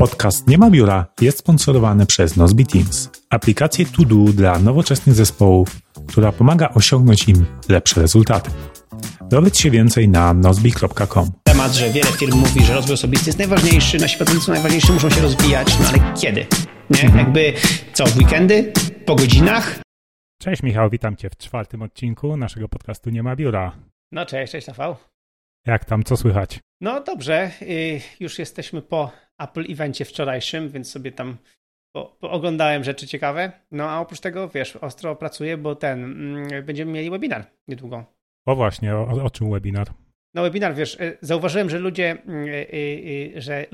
Podcast Nie ma biura jest sponsorowany przez Nozbi Teams, aplikację to do dla nowoczesnych zespołów, która pomaga osiągnąć im lepsze rezultaty. Dowiedz się więcej na nozbi.com. Temat, że wiele firm mówi, że rozwój osobisty jest najważniejszy, nasi pracownicy najważniejsi muszą się rozwijać, no ale kiedy? Nie? Mhm. Jakby co, w weekendy? Po godzinach? Cześć Michał, witam Cię w czwartym odcinku naszego podcastu Nie ma biura. No cześć, cześć Rafał. Jak tam, co słychać? No dobrze, y, już jesteśmy po Apple evencie wczorajszym, więc sobie tam po, oglądałem rzeczy ciekawe. No a oprócz tego, wiesz, ostro pracuję, bo ten, mm, będziemy mieli webinar niedługo. O właśnie, o, o czym webinar? No webinar, wiesz, y, zauważyłem, że ludzie, y, y, y, że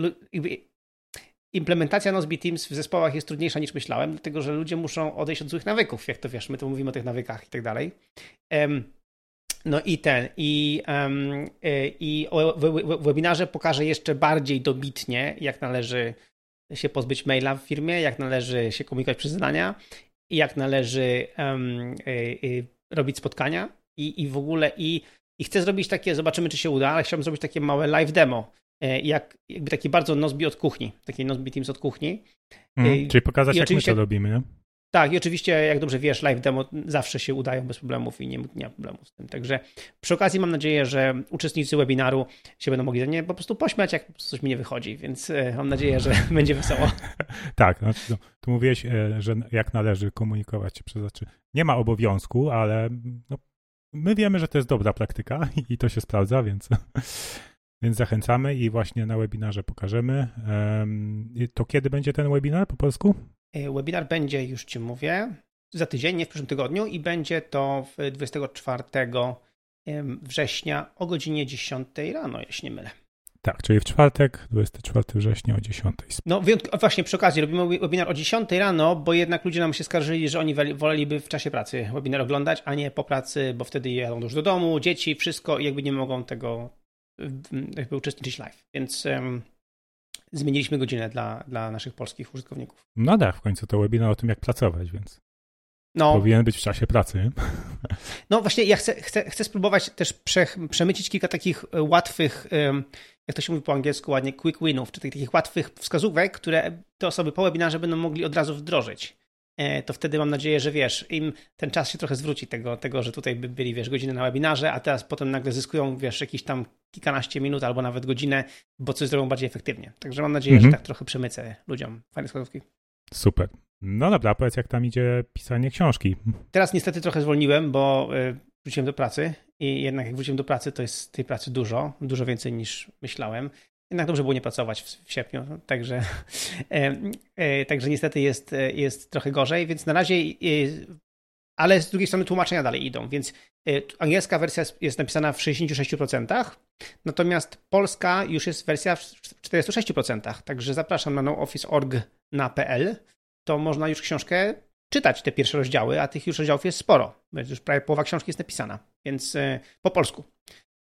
implementacja Nozbe Teams w zespołach jest trudniejsza niż myślałem, dlatego że ludzie muszą odejść od złych nawyków, jak to wiesz, my tu mówimy o tych nawykach i tak dalej. No i ten, i, y, i o- w, webinarze pokażę jeszcze bardziej dobitnie, jak należy się pozbyć maila w firmie, jak należy się komunikować przez zdania i jak należy em, y, y, robić spotkania i, i w ogóle i, i chcę zrobić takie, zobaczymy czy się uda, ale chciałbym zrobić takie małe live demo, e, jak, jakby taki bardzo Nozbi od kuchni, taki Nozbi Teams od kuchni. Mm, czyli pokazać, i jak my to robimy, nie? Tak, i oczywiście, jak dobrze wiesz, live demo zawsze się udają bez problemów i nie, nie ma problemu z tym. Także przy okazji mam nadzieję, że uczestnicy webinaru się będą mogli ze mnie po prostu pośmiać, jak coś mi nie wychodzi, więc e, mam nadzieję, że będzie wesoło. Tak, znaczy, no, tu mówiłeś, e, że jak należy komunikować się przez znaczy Nie ma obowiązku, ale no, my wiemy, że to jest dobra praktyka i to się sprawdza, więc, więc zachęcamy i właśnie na webinarze pokażemy. To kiedy będzie ten webinar po polsku? E, Webinar będzie, już Ci mówię, za tydzień, nie w przyszłym tygodniu i będzie to w 24 em, września o godzinie 10 rano, jeśli nie mylę. Tak, czyli w czwartek, 24 września o 10. No właśnie przy okazji robimy we- webinar o 10 rano, bo jednak ludzie nam się skarżyli, że oni woleliby w czasie pracy webinar oglądać, a nie po pracy, bo wtedy jadą już do domu, dzieci, wszystko i jakby nie mogą tego jakby uczestniczyć live. Więc zmieniliśmy godzinę dla, dla naszych polskich użytkowników. No tak, w końcu to webinar o tym, jak pracować, więc No, powinien być w czasie pracy. No właśnie, ja chcę, chcę, chcę spróbować też prze, przemycić kilka takich e, łatwych, jak to się mówi po angielsku ładnie, quick winów, czy takich łatwych wskazówek, które te osoby po webinarze będą mogli od razu wdrożyć. E, To wtedy mam nadzieję, że wiesz, im ten czas się trochę zwróci tego, tego że tutaj by byli, wiesz, godzinę na webinarze, a teraz potem nagle zyskują, wiesz, jakieś tam kilkanaście minut albo nawet godzinę, bo coś zrobią bardziej efektywnie. Także mam nadzieję, Mhm. że tak trochę przemycę ludziom fajne wskazówki. Super. No dobra, powiedz, jak tam idzie pisanie książki. Teraz niestety trochę zwolniłem, bo y, wróciłem do pracy i jednak jak wróciłem do pracy, to jest tej pracy dużo, dużo więcej niż myślałem. Jednak dobrze było nie pracować w, w sierpniu, także, e, e, także niestety jest, e, jest trochę gorzej, więc na razie, e, ale z drugiej strony tłumaczenia dalej idą, więc e, angielska wersja jest, napisana w 66%, natomiast polska już jest wersja w 46%, także zapraszam na nooffice.org na PL, to można już książkę czytać te pierwsze rozdziały, a tych już rozdziałów jest sporo, więc już prawie połowa książki jest napisana, więc y, po polsku.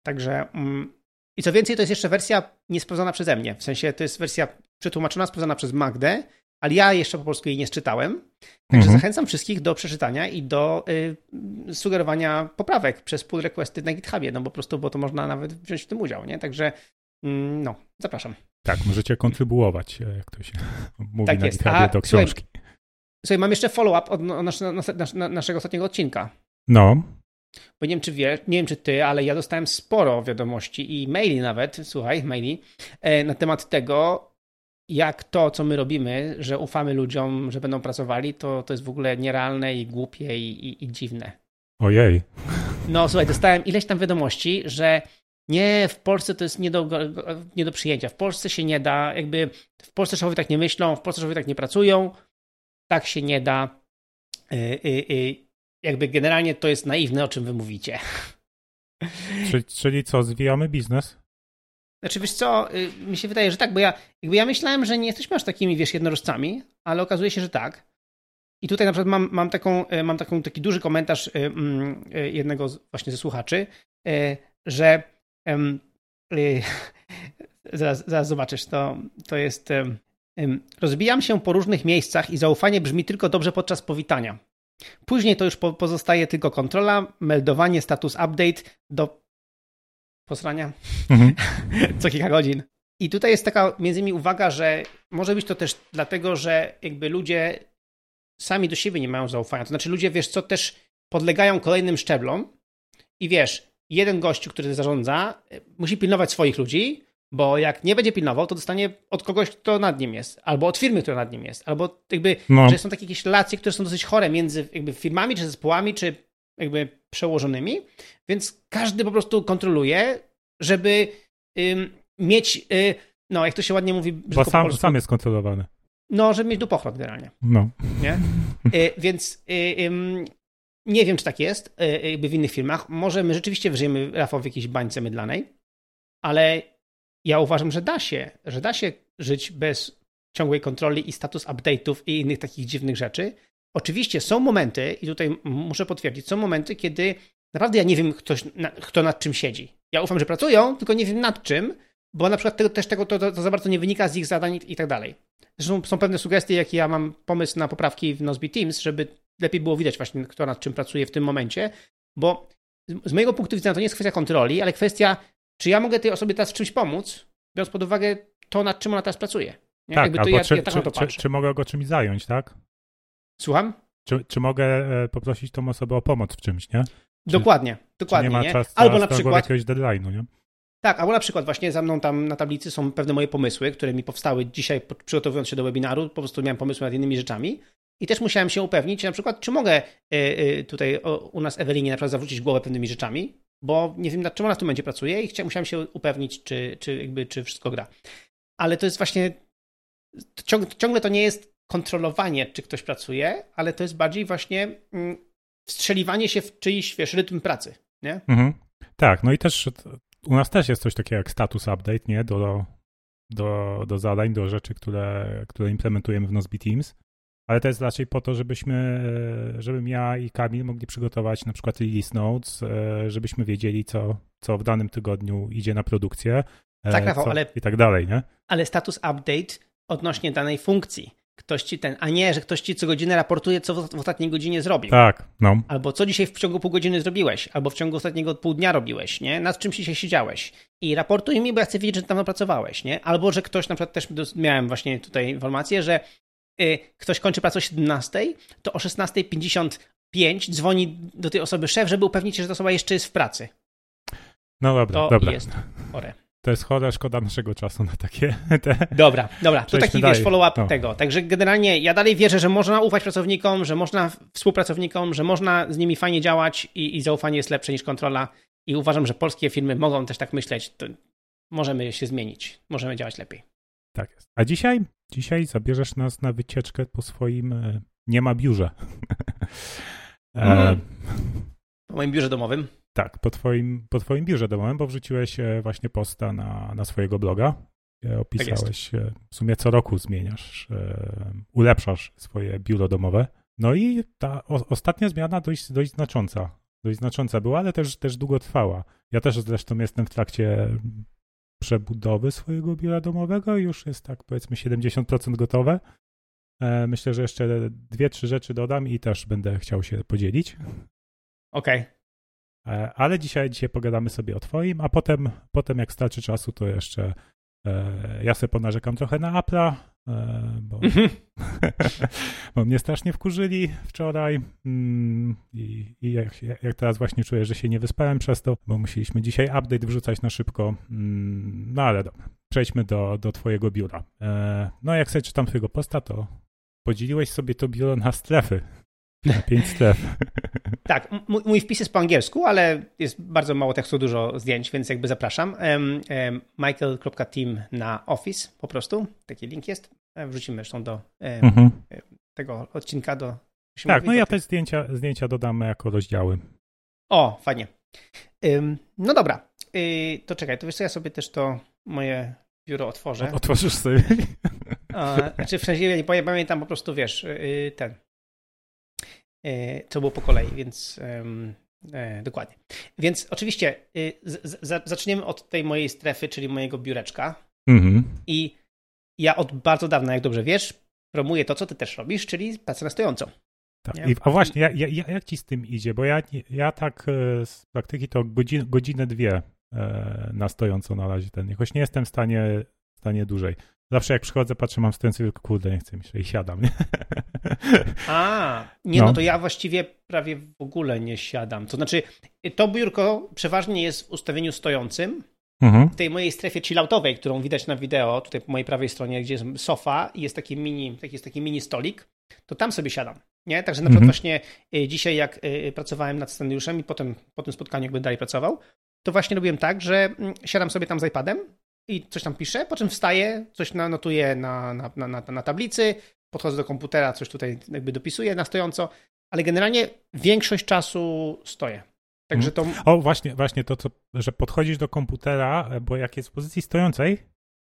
Także mm, i co więcej, to jest jeszcze wersja niesprawdzona przeze mnie, w sensie to jest wersja przetłumaczona, sprawdzona przez Magdę, ale ja jeszcze po polsku jej nie czytałem, także Mhm. zachęcam wszystkich do przeczytania i do y, sugerowania poprawek przez pull requesty na GitHubie, no bo po prostu, bo to można nawet wziąć w tym udział, nie? Także mm, no, zapraszam. Tak, możecie kontrybuować, e, jak to się mówi Tak na jest. GitHubie A, do słuchaj, książki. Słuchaj, mam jeszcze follow-up od nasz, nas, nas, naszego ostatniego odcinka. No, Bo nie wiem, czy wiesz, nie wiem, czy ty, ale ja dostałem sporo wiadomości i maili nawet, słuchaj, maili, e, na temat tego, jak to, co my robimy, że ufamy ludziom, że będą pracowali, to, to jest w ogóle nierealne i głupie i, i, i dziwne. ojej. No słuchaj, dostałem ileś tam wiadomości, że nie, w Polsce to jest nie do, nie do przyjęcia. W Polsce się nie da, jakby w Polsce szefowie tak nie myślą, w Polsce szefowie tak nie pracują, tak się nie da. Y, y, y, jakby generalnie to jest naiwne, o czym wy mówicie. Czyli, czyli co, zwijamy biznes? Znaczy, wiesz co, y, mi się wydaje, że tak, bo ja, jakby ja myślałem, że nie jesteśmy aż takimi, wiesz, jednorożcami, ale okazuje się, że tak. I tutaj na przykład mam, mam, taką, y, mam taką, taki duży komentarz y, mm, jednego z, właśnie ze słuchaczy, że zaraz, zaraz zobaczysz, to, to jest rozbijam się po różnych miejscach i zaufanie brzmi tylko dobrze podczas powitania. Później to już pozostaje tylko kontrola, meldowanie, status update do posrania mhm. co kilka godzin. I tutaj jest taka między innymi uwaga, że może być to też dlatego, że jakby ludzie sami do siebie nie mają zaufania. To znaczy ludzie, wiesz co, też podlegają kolejnym szczeblom i wiesz, jeden gościu, który zarządza, musi pilnować swoich ludzi, bo jak nie będzie pilnował, to dostanie od kogoś, kto nad nim jest, albo od firmy, która nad nim jest, albo jakby, no. że są takie jakieś relacje, które są dosyć chore między jakby firmami, czy zespołami, czy jakby przełożonymi, więc każdy po prostu kontroluje, żeby ym, mieć, y, no jak to się ładnie mówi... Bo sam, sam jest kontrolowany. No, żeby mieć dupochład generalnie. No. Nie? Y, więc y, nie wiem, czy tak jest y, jakby w innych firmach. Może my rzeczywiście żyjemy, Rafał, w jakiejś bańce mydlanej, ale ja uważam, że da się, że da się żyć bez ciągłej kontroli i status update'ów i innych takich dziwnych rzeczy. Oczywiście są momenty, i tutaj muszę potwierdzić, są momenty, kiedy naprawdę ja nie wiem, ktoś, kto nad czym siedzi. Ja ufam, że pracują, tylko nie wiem nad czym, bo na przykład tego, też tego to, to, to, za bardzo nie wynika z ich zadań i, i tak dalej. Zresztą są pewne sugestie, jakie ja mam pomysł na poprawki w Nozbe Teams, żeby lepiej było widać właśnie, kto nad czym pracuje w tym momencie, bo z mojego punktu widzenia to nie jest kwestia kontroli, ale kwestia czy ja mogę tej osobie teraz w czymś pomóc, biorąc pod uwagę to, nad czym ona teraz pracuje. Nie? Tak, albo ja, czy, ja tak czy, czy, czy, mogę go czymś zająć, tak? Słucham? Czy, czy mogę e, poprosić tą osobę o pomoc w czymś, nie? Dokładnie, dokładnie. nie ma nie? Czas, albo na przykład jakiegoś deadline'u, nie? Tak, albo na przykład właśnie za mną tam na tablicy są pewne moje pomysły, które mi powstały dzisiaj przygotowując się do webinaru, po prostu miałem pomysły nad innymi rzeczami i też musiałem się upewnić, na przykład, czy mogę e, e, tutaj u nas Ewelinie na przykład zawrócić głowę pewnymi rzeczami, bo nie wiem nad czym ona w tym momencie pracuje i chciałem, musiałem się upewnić, czy, czy, jakby, czy wszystko gra. Ale to jest właśnie, ciągle to nie jest kontrolowanie, czy ktoś pracuje, ale to jest bardziej właśnie mm, wstrzeliwanie się w czyjś, wiesz, rytm pracy, nie? Mhm. Tak, no i też u nas też jest coś takiego jak status update, nie? Do, do, do zadań, do rzeczy, które, które implementujemy w Nozbe Teams ale to jest raczej po to, żebyśmy, e, żebym ja i Kamil mogli przygotować na przykład release notes, e, żebyśmy wiedzieli, co, co w danym tygodniu idzie na produkcję. E, tak, Rafał, ale. I tak dalej, nie? Ale status update odnośnie danej funkcji. Ktoś ci ten, a nie, że ktoś ci co godzinę raportuje, co w, w ostatniej godzinie zrobił. Tak, no. Albo co dzisiaj w ciągu pół godziny zrobiłeś, albo w ciągu ostatniego pół dnia robiłeś, nie? Nad czym się siedziałeś. I raportuj mi, bo ja chcę wiedzieć, że tam pracowałeś, nie? Albo, że ktoś na przykład też miałem właśnie tutaj informację, że ktoś kończy pracę o 17, to o 16.55 dzwoni do tej osoby szef, żeby upewnić się, że ta osoba jeszcze jest w pracy. No dobra, to dobra. jest chore. To jest chore, szkoda naszego czasu na takie. Te... Dobra, dobra. To taki wiesz, follow-up no. tego. Także generalnie ja dalej wierzę, że można ufać pracownikom, że można współpracownikom, że można z nimi fajnie działać i, i zaufanie jest lepsze niż kontrola. I uważam, że polskie firmy mogą też tak myśleć. To możemy się zmienić, możemy działać lepiej. Tak jest. A dzisiaj Dzisiaj zabierzesz nas na wycieczkę po swoim e, nie ma biurze. e, po moim biurze domowym? Tak, po twoim, po twoim biurze domowym, bo wrzuciłeś e, właśnie posta na, na swojego bloga. Opisałeś, tak w sumie co roku zmieniasz, ulepszasz swoje biuro domowe. No i ta o, ostatnia zmiana dość, dość znacząca. Dość znacząca była, ale też, też długo trwała. Ja też zresztą jestem w trakcie przebudowy swojego biura domowego. Już jest tak powiedzmy 70% gotowe. E, myślę, że jeszcze dwie, trzy rzeczy dodam i też będę chciał się podzielić. Okej. Okay. E, ale dzisiaj, dzisiaj pogadamy sobie o twoim, a potem, potem jak starczy czasu, to jeszcze e, ja sobie ponarzekam trochę na Apple'a, bo, mhm. bo mnie strasznie wkurzyli wczoraj mm, i, i jak, jak, teraz właśnie czuję, że się nie wyspałem przez to, bo musieliśmy dzisiaj update wrzucać na szybko. Mm, no ale dobra, przejdźmy do, do twojego biura. E, no jak sobie czytam twojego posta, to podzieliłeś sobie to biuro na strefy. Pięć stref. tak, mój, wpis jest po angielsku, ale jest bardzo mało tekstu, dużo zdjęć, więc jakby zapraszam. Michael.team na Office po prostu, taki link jest. E, wrzucimy zresztą do mhm. tego odcinka. do. Tak, no ja te zdjęcia, zdjęcia dodam jako rozdziały. O, fajnie. no dobra, y, to czekaj, to wiesz co, ja sobie też to moje biuro otworzę. Otworzysz sobie? Znaczy w sensie, ja nie pamiętam po prostu, wiesz, y, ten, co było po kolei, więc E, dokładnie. Więc oczywiście y, z, z, zaczniemy od tej mojej strefy, czyli mojego biureczka. Mhm. I ja od bardzo dawna, jak dobrze wiesz, promuję to, co ty też robisz, czyli pracę na stojąco. Tak. I, a właśnie, ja, ja, jak ci z tym idzie? Bo ja, ja tak e, z praktyki to godzin, godzinę, dwie e, na stojąco na razie ten. Jakoś nie jestem w stanie, w stanie dłużej. Zawsze jak przychodzę, patrzę, mam stojący, tylko kurde, nie chcę mi się i siadam. Nie? A, nie, no. no. to ja właściwie prawie w ogóle nie siadam. To znaczy, to biurko przeważnie jest w ustawieniu stojącym. Mhm. W tej mojej strefie chilloutowej, którą widać na wideo, tutaj po mojej prawej stronie, gdzie jest sofa i jest taki mini, taki, jest taki mini stolik, to tam sobie siadam. Nie? Także na przykład mhm. właśnie y, dzisiaj, jak y, pracowałem nad scenariuszem i potem po tym spotkaniu, jakby dalej pracował, to właśnie robiłem tak, że mm, siadam sobie tam z iPadem i coś tam piszę, po czym wstaję, coś notuję na, na, na, na tablicy, podchodzę do komputera, coś tutaj jakby dopisuję na stojąco, ale generalnie większość czasu stoję. Także mhm. to... O, właśnie, właśnie to, co, że podchodzisz do komputera, bo jak jest w pozycji stojącej,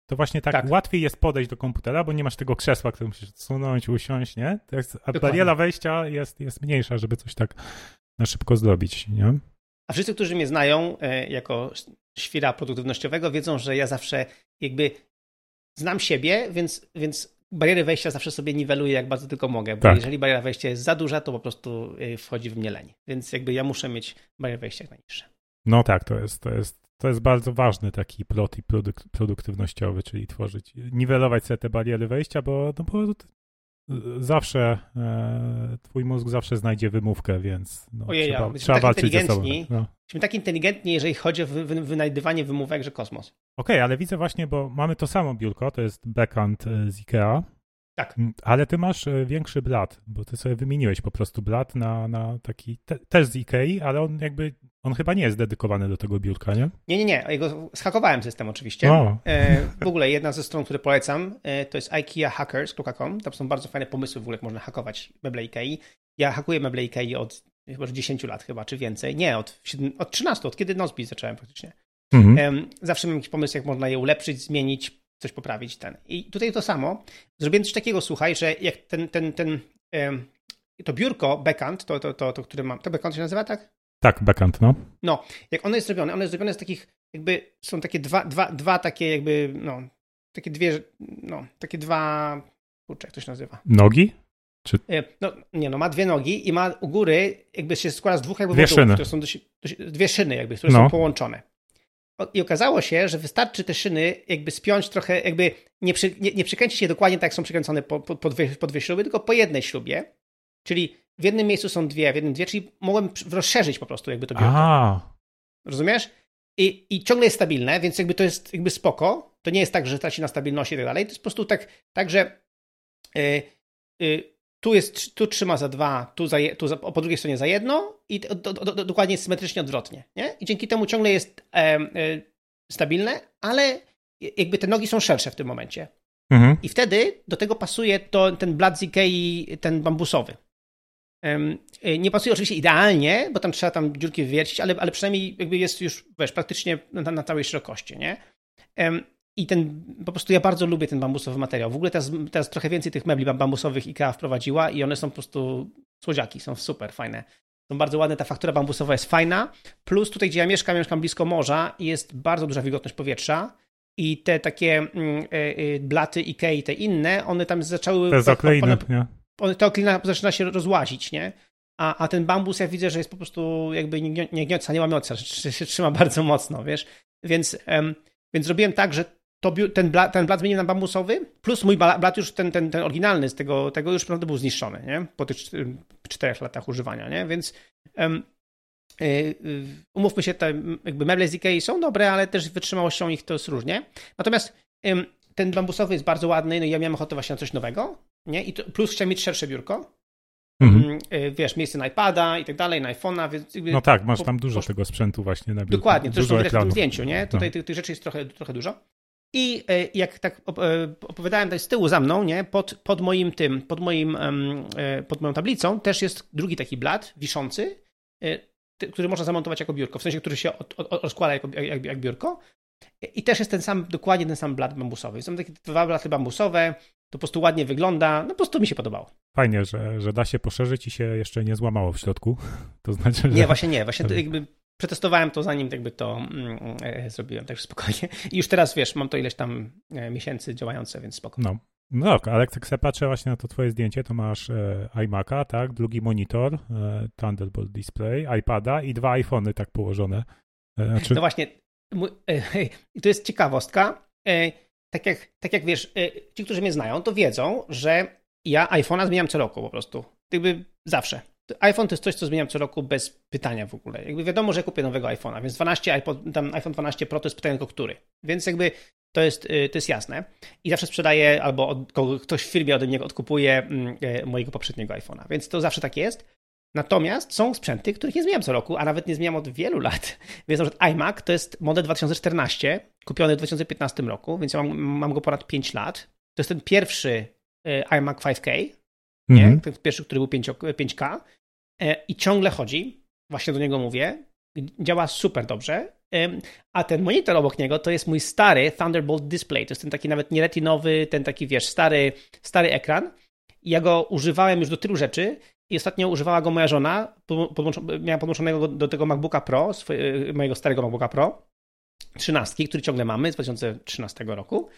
to właśnie tak, tak, łatwiej jest podejść do komputera, bo nie masz tego krzesła, które musisz odsunąć, usiąść, nie? A bariera wejścia jest, jest mniejsza, żeby coś tak na szybko zrobić, nie? A wszyscy, którzy mnie znają e, jako świra produktywnościowego, wiedzą, że ja zawsze jakby znam siebie, więc, więc bariery wejścia zawsze sobie niweluję, jak bardzo tylko mogę, bo tak. jeżeli bariera wejścia jest za duża, to po prostu e, wchodzi w mnie leń. Więc jakby ja muszę mieć barierę wejścia jak najniższe. No tak, to jest, to jest to jest bardzo ważny taki plot i produk produktywnościowy, czyli tworzyć, niwelować sobie te bariery wejścia, bo, no bo zawsze e, twój mózg zawsze znajdzie wymówkę, więc no, Ojej, trzeba, ja. trzeba tak walczyć ze sobą. No. Jesteśmy tak inteligentni, jeżeli chodzi o wy, wy, wynajdywanie wymówek, że kosmos. Okej, okay, ale widzę właśnie, bo mamy to samo biurko, to jest backend e, z IKEA, tak. Mm, ale ty masz e, większy blat, bo ty sobie wymieniłeś po prostu blat na, na taki, te, też z Ikei, ale on jakby, on chyba nie jest dedykowany do tego biurka, nie? Nie, nie, nie. Jego schakowałem system oczywiście. O. E, w ogóle jedna ze stron, które polecam, e, to jest ikeahackers.com. Tam są bardzo fajne pomysły w ogóle, jak można hakować meble Ikei. Ja hakuję meble Ikei od chyba 10 lat chyba, czy więcej. Nie, od, od 13, od kiedy Nozbi zacząłem praktycznie. Mhm. Zawsze mam jakiś pomysł, jak można je ulepszyć, zmienić, coś poprawić ten. I tutaj to samo. Zrobiłem coś takiego, słuchaj, że jak ten, ten, ten, to biurko, backend, to, to, to, to, które mam, to backend się nazywa, tak? Tak, backend, no. No, jak ono jest zrobione, ono jest zrobione z takich, jakby, są takie dwa, dwa, dwa takie jakby, no, takie dwie, no, takie dwa, kurczę, jak to się nazywa? Nogi? Czy... E, no, nie, no ma dwie nogi i ma u góry, jakby się składa z dwóch jakby dwie wodów, szyny. które są dość, dość, dwie szyny jakby, które no. są połączone. I okazało się, że wystarczy te szyny jakby spiąć trochę, jakby nie, przy, nie, nie przykręcić je dokładnie tak, jak są przykręcone po, po, po, dwie, po dwie śruby, tylko po jednej śrubie. Czyli w jednym miejscu są dwie, w jednym dwie, czyli mogłem rozszerzyć po prostu jakby to biurko. Rozumiesz? I, I ciągle jest stabilne, więc jakby to jest jakby spoko. To nie jest tak, że traci na stabilności i tak dalej. To jest po prostu tak, tak że yy, yy, tu, jest, tu trzyma za dwa, tu, za, tu za, po drugiej stronie za jedno i do, do, do, dokładnie symetrycznie odwrotnie. Nie? I dzięki temu ciągle jest e, e, stabilne, ale jakby te nogi są szersze w tym momencie. Mhm. I wtedy do tego pasuje to, ten blat z Ikei, ten bambusowy. E, nie pasuje oczywiście idealnie, bo tam trzeba tam dziurki wywiercić, ale, ale przynajmniej jakby jest już, wiesz, praktycznie na, na całej szerokości, nie? I ten, po prostu ja bardzo lubię ten bambusowy materiał. W ogóle teraz, teraz trochę więcej tych mebli bambusowych IKEA wprowadziła i one są po prostu słodziaki, są super fajne. Są bardzo ładne, ta faktura bambusowa jest fajna. Plus tutaj, gdzie ja mieszkam, mieszkam blisko morza i jest bardzo duża wilgotność powietrza. I te takie mm, y, y, blaty Ikei, te inne, one tam zaczęły... Te zakleiny, one, nie? One, ta oklina zaczyna się rozłazić, nie? A, a ten bambus ja widzę, że jest po prostu jakby nie, nie nie łamioca, że się trzyma bardzo mocno, wiesz? Więc, więc zrobiłem tak, że to ten, blat, ten blat zmienił na bambusowy, plus mój blat już ten, ten, ten oryginalny z tego, tego już naprawdę był zniszczony, nie? Po tych czterech latach używania, nie? Więc um, umówmy się, te jakby meble z Ikei są dobre, ale też wytrzymałością ich to jest różnie. Natomiast ten bambusowy jest bardzo ładny, no i ja miałem ochotę właśnie na coś nowego, nie? I to, plus chciałem mieć szersze biurko, Mhm. Mm, y, wiesz, miejsce na iPada i tak dalej, na iPhone'a, więc... No tak, masz tam dużo po, tego sprzętu właśnie na biurku. Dokładnie, to już widać w tym zdjęciu, nie? Tutaj no. tych, tych rzeczy jest trochę, trochę dużo. I e, jak tak e, opowiadałem tutaj z tyłu za mną, nie, pod, pod moim tym, pod moim, e, pod moją tablicą też jest drugi taki blat wiszący, który można zamontować jako biurko, w sensie, który się od, od, rozkłada jako, jak, jak biurko. I też jest ten sam, dokładnie ten sam blat bambusowy. Są takie dwa blaty bambusowe, To po prostu ładnie wygląda, no po prostu mi się podobało. Fajnie, że, że da się poszerzyć i się jeszcze nie złamało w środku. To znaczy, że... Nie, właśnie nie. Właśnie jakby przetestowałem to zanim jakby to mm, e, zrobiłem, także spokojnie. I już teraz, wiesz, mam to ileś tam e, miesięcy działające, więc spokojnie. No. No tak, ale jak sobie patrzę właśnie na to twoje zdjęcie, to masz e, iMac'a, tak, drugi monitor, e, Thunderbolt Display, iPada i dwa iPhony tak położone. E, znaczy... No właśnie, i to jest ciekawostka. E, tak jak, tak jak wiesz, e, ci, którzy mnie znają, to wiedzą, że ja iPhone'a zmieniam co roku po prostu. Jakby zawsze iPhone to jest coś, co zmieniam co roku bez pytania w ogóle. Jakby wiadomo, że kupię nowego iPhone'a, więc 12, iPod, tam iPhone 12 Pro to jest pytanie tylko który. Więc jakby to jest, y, to jest jasne. I zawsze sprzedaję albo od, ktoś w firmie ode mnie odkupuje mm, y, mojego poprzedniego iPhone'a, więc to zawsze tak jest. Natomiast są sprzęty, których nie zmieniam co roku, a nawet nie zmieniam od wielu lat. Więc na iMac to jest model 2014, kupiony w 2015 roku, więc ja mam, mam go ponad 5 lat. To jest ten pierwszy y, iMac 5K, nie? Mm -hmm. Ten pierwszy, który był 5, 5K. E, i ciągle chodzi, właśnie do niego mówię, działa super dobrze, a ten monitor obok niego to jest mój stary Thunderbolt Display, to jest ten taki nawet nie retinowy, ten taki wiesz, stary, stary ekran. Ja go używałem już do tylu rzeczy i ostatnio używała go moja żona, miała podłączonego do tego MacBooka Pro, swojego, mojego starego MacBooka Pro, 13, który ciągle mamy z 2013 roku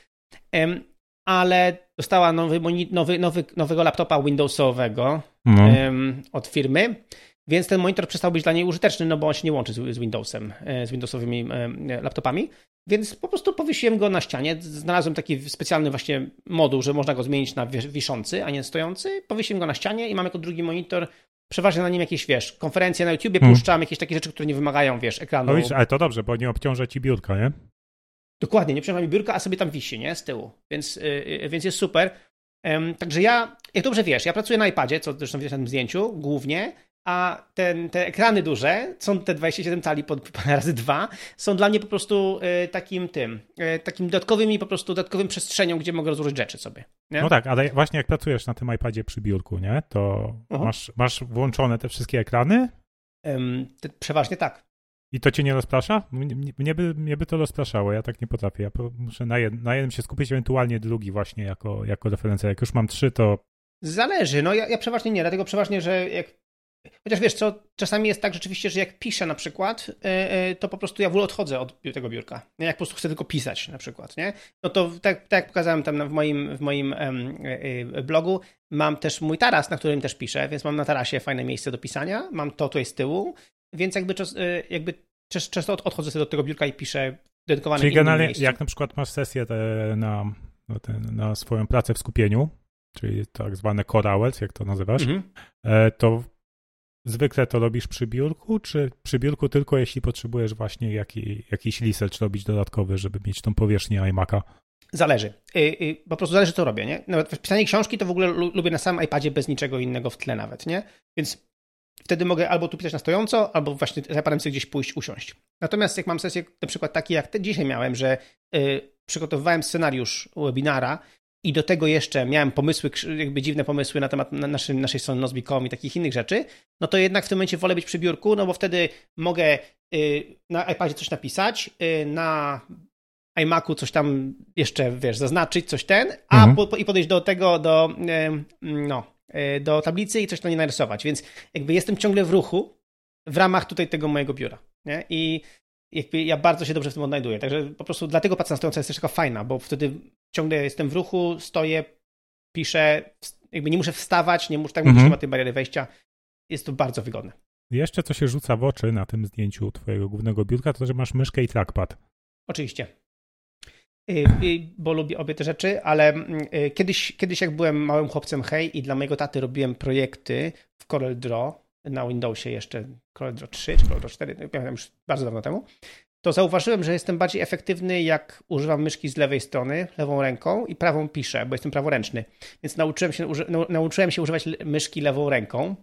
ale dostała nowy, nowy, nowy, nowego laptopa Windowsowego no. um, od firmy, więc ten monitor przestał być dla niej użyteczny, no bo on się nie łączy z, z Windowsem, e, z Windowsowymi e, laptopami. Więc po prostu powiesiłem go na ścianie. Znalazłem taki specjalny właśnie moduł, że można go zmienić na wiszący, a nie stojący. Powiesiłem go na ścianie i mam jako drugi monitor. Przeważnie na nim jakieś, wiesz, konferencje na YouTubie hmm. puszczam, jakieś takie rzeczy, które nie wymagają, wiesz, ekranu. No wiesz, ale to dobrze, bo nie obciąża ci biurka, nie? Dokładnie, nie mi biurka, a sobie tam wisi, nie? Z tyłu. Więc, yy, więc jest super. Także ja, jak dobrze wiesz, ja pracuję na iPadzie, co zresztą widać na tym zdjęciu, głównie, a ten, te ekrany duże, są te 27 cali pod, razy dwa, są dla mnie po prostu y, takim tym, y, takim dodatkowym i po prostu dodatkowym przestrzenią, gdzie mogę rozłożyć rzeczy sobie. Nie? No tak, ale właśnie jak pracujesz na tym iPadzie przy biurku, nie, to masz, masz włączone te wszystkie ekrany? Te, przeważnie tak. I to cię nie rozprasza? Mnie, by, mnie by to rozpraszało, ja tak nie potrafię. Ja muszę na, jed, na jednym się skupić, ewentualnie drugi właśnie jako, jako referencja. Jak już mam trzy, to... Zależy, no ja, ja przeważnie nie, dlatego przeważnie, że jak Chociaż wiesz co, czasami jest tak rzeczywiście, że jak piszę na przykład, e, e, to po prostu ja w ogóle odchodzę od tego biurka. Jak po prostu chcę tylko pisać na przykład, nie? No to tak, tak jak pokazałem tam w moim, w moim e, blogu, mam też mój taras, na którym też piszę, więc mam na tarasie fajne miejsce do pisania, mam to tutaj z tyłu, więc jakby, jakby często odchodzę sobie do tego biurka i piszę dedykowane Czyli generalnie miejscu. jak na przykład masz sesję na, na swoją pracę w skupieniu, czyli tak zwane core hours, jak to nazywasz, mhm. to Zwykle to robisz przy biurku, czy przy biurku tylko jeśli potrzebujesz właśnie jaki, jakiś research robić dodatkowy, żeby mieć tą powierzchnię iMac'a? Zależy. Y, y, po prostu zależy, co robię, nie? Nawet pisanie książki to w ogóle lubię na samym iPadzie bez niczego innego w tle nawet, nie? Więc wtedy mogę albo tu pisać na stojąco, albo właśnie z iPadem sobie gdzieś pójść, usiąść. Natomiast jak mam sesję na przykład takie jak te dzisiaj miałem, że y, przygotowywałem scenariusz webinara i do tego jeszcze miałem pomysły, jakby dziwne pomysły na temat naszej, naszej strony Nozbi.com i takich innych rzeczy, no to jednak w tym momencie wolę być przy biurku, no bo wtedy mogę y, na iPadzie coś napisać, y, na iMacu coś tam jeszcze, wiesz, zaznaczyć, coś ten, a mhm. po, i podejść do tego, do, y, no, do tablicy i coś na nie narysować. Więc jakby jestem ciągle w ruchu w ramach tutaj tego mojego biura. Nie? I jakby ja bardzo się dobrze w tym odnajduję. Także po prostu dlatego praca na stojąco jest też taka fajna, bo wtedy ciągle jestem w ruchu, stoję, piszę, jakby nie muszę wstawać, nie muszę, tak mhm. ma tej bariery wejścia. Jest to bardzo wygodne. Jeszcze co się rzuca w oczy na tym zdjęciu twojego głównego biurka, to że masz myszkę i trackpad. Oczywiście. Y, y, bo lubię obie te rzeczy, ale y, kiedyś, kiedyś jak byłem małym chłopcem hej i dla mojego taty robiłem projekty w Corel Draw, na Windowsie jeszcze CorelDRAW 3 czy CorelDRAW 4, no, pamiętam już bardzo dawno temu, to zauważyłem, że jestem bardziej efektywny, jak używam myszki z lewej strony, lewą ręką i prawą piszę, bo jestem praworęczny. Więc nauczyłem się, nauczyłem się używać myszki lewą ręką.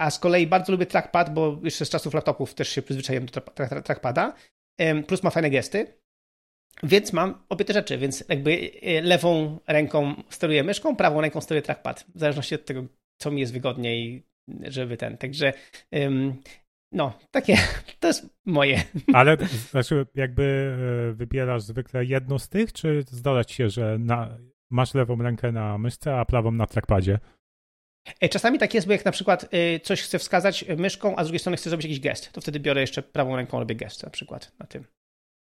A z kolei bardzo lubię trackpad, bo jeszcze z czasów laptopów też się przyzwyczaiłem do trackpada. Plus ma fajne gesty. Więc mam obie te rzeczy, więc jakby e, lewą ręką steruję myszką, prawą ręką steruję trackpad. W zależności od tego, co mi jest wygodniej żeby ten. Także no, takie, to jest moje. Ale znaczy, jakby e, wybierasz zwykle jedno z tych, czy zdarza ci się, że na, masz lewą rękę na myszce, a prawą na trackpadzie. E, czasami tak jest, bo jak na przykład e, coś chcę wskazać myszką, a z drugiej strony chcę zrobić jakiś gest, to wtedy biorę jeszcze prawą ręką, robię gest na przykład na tym.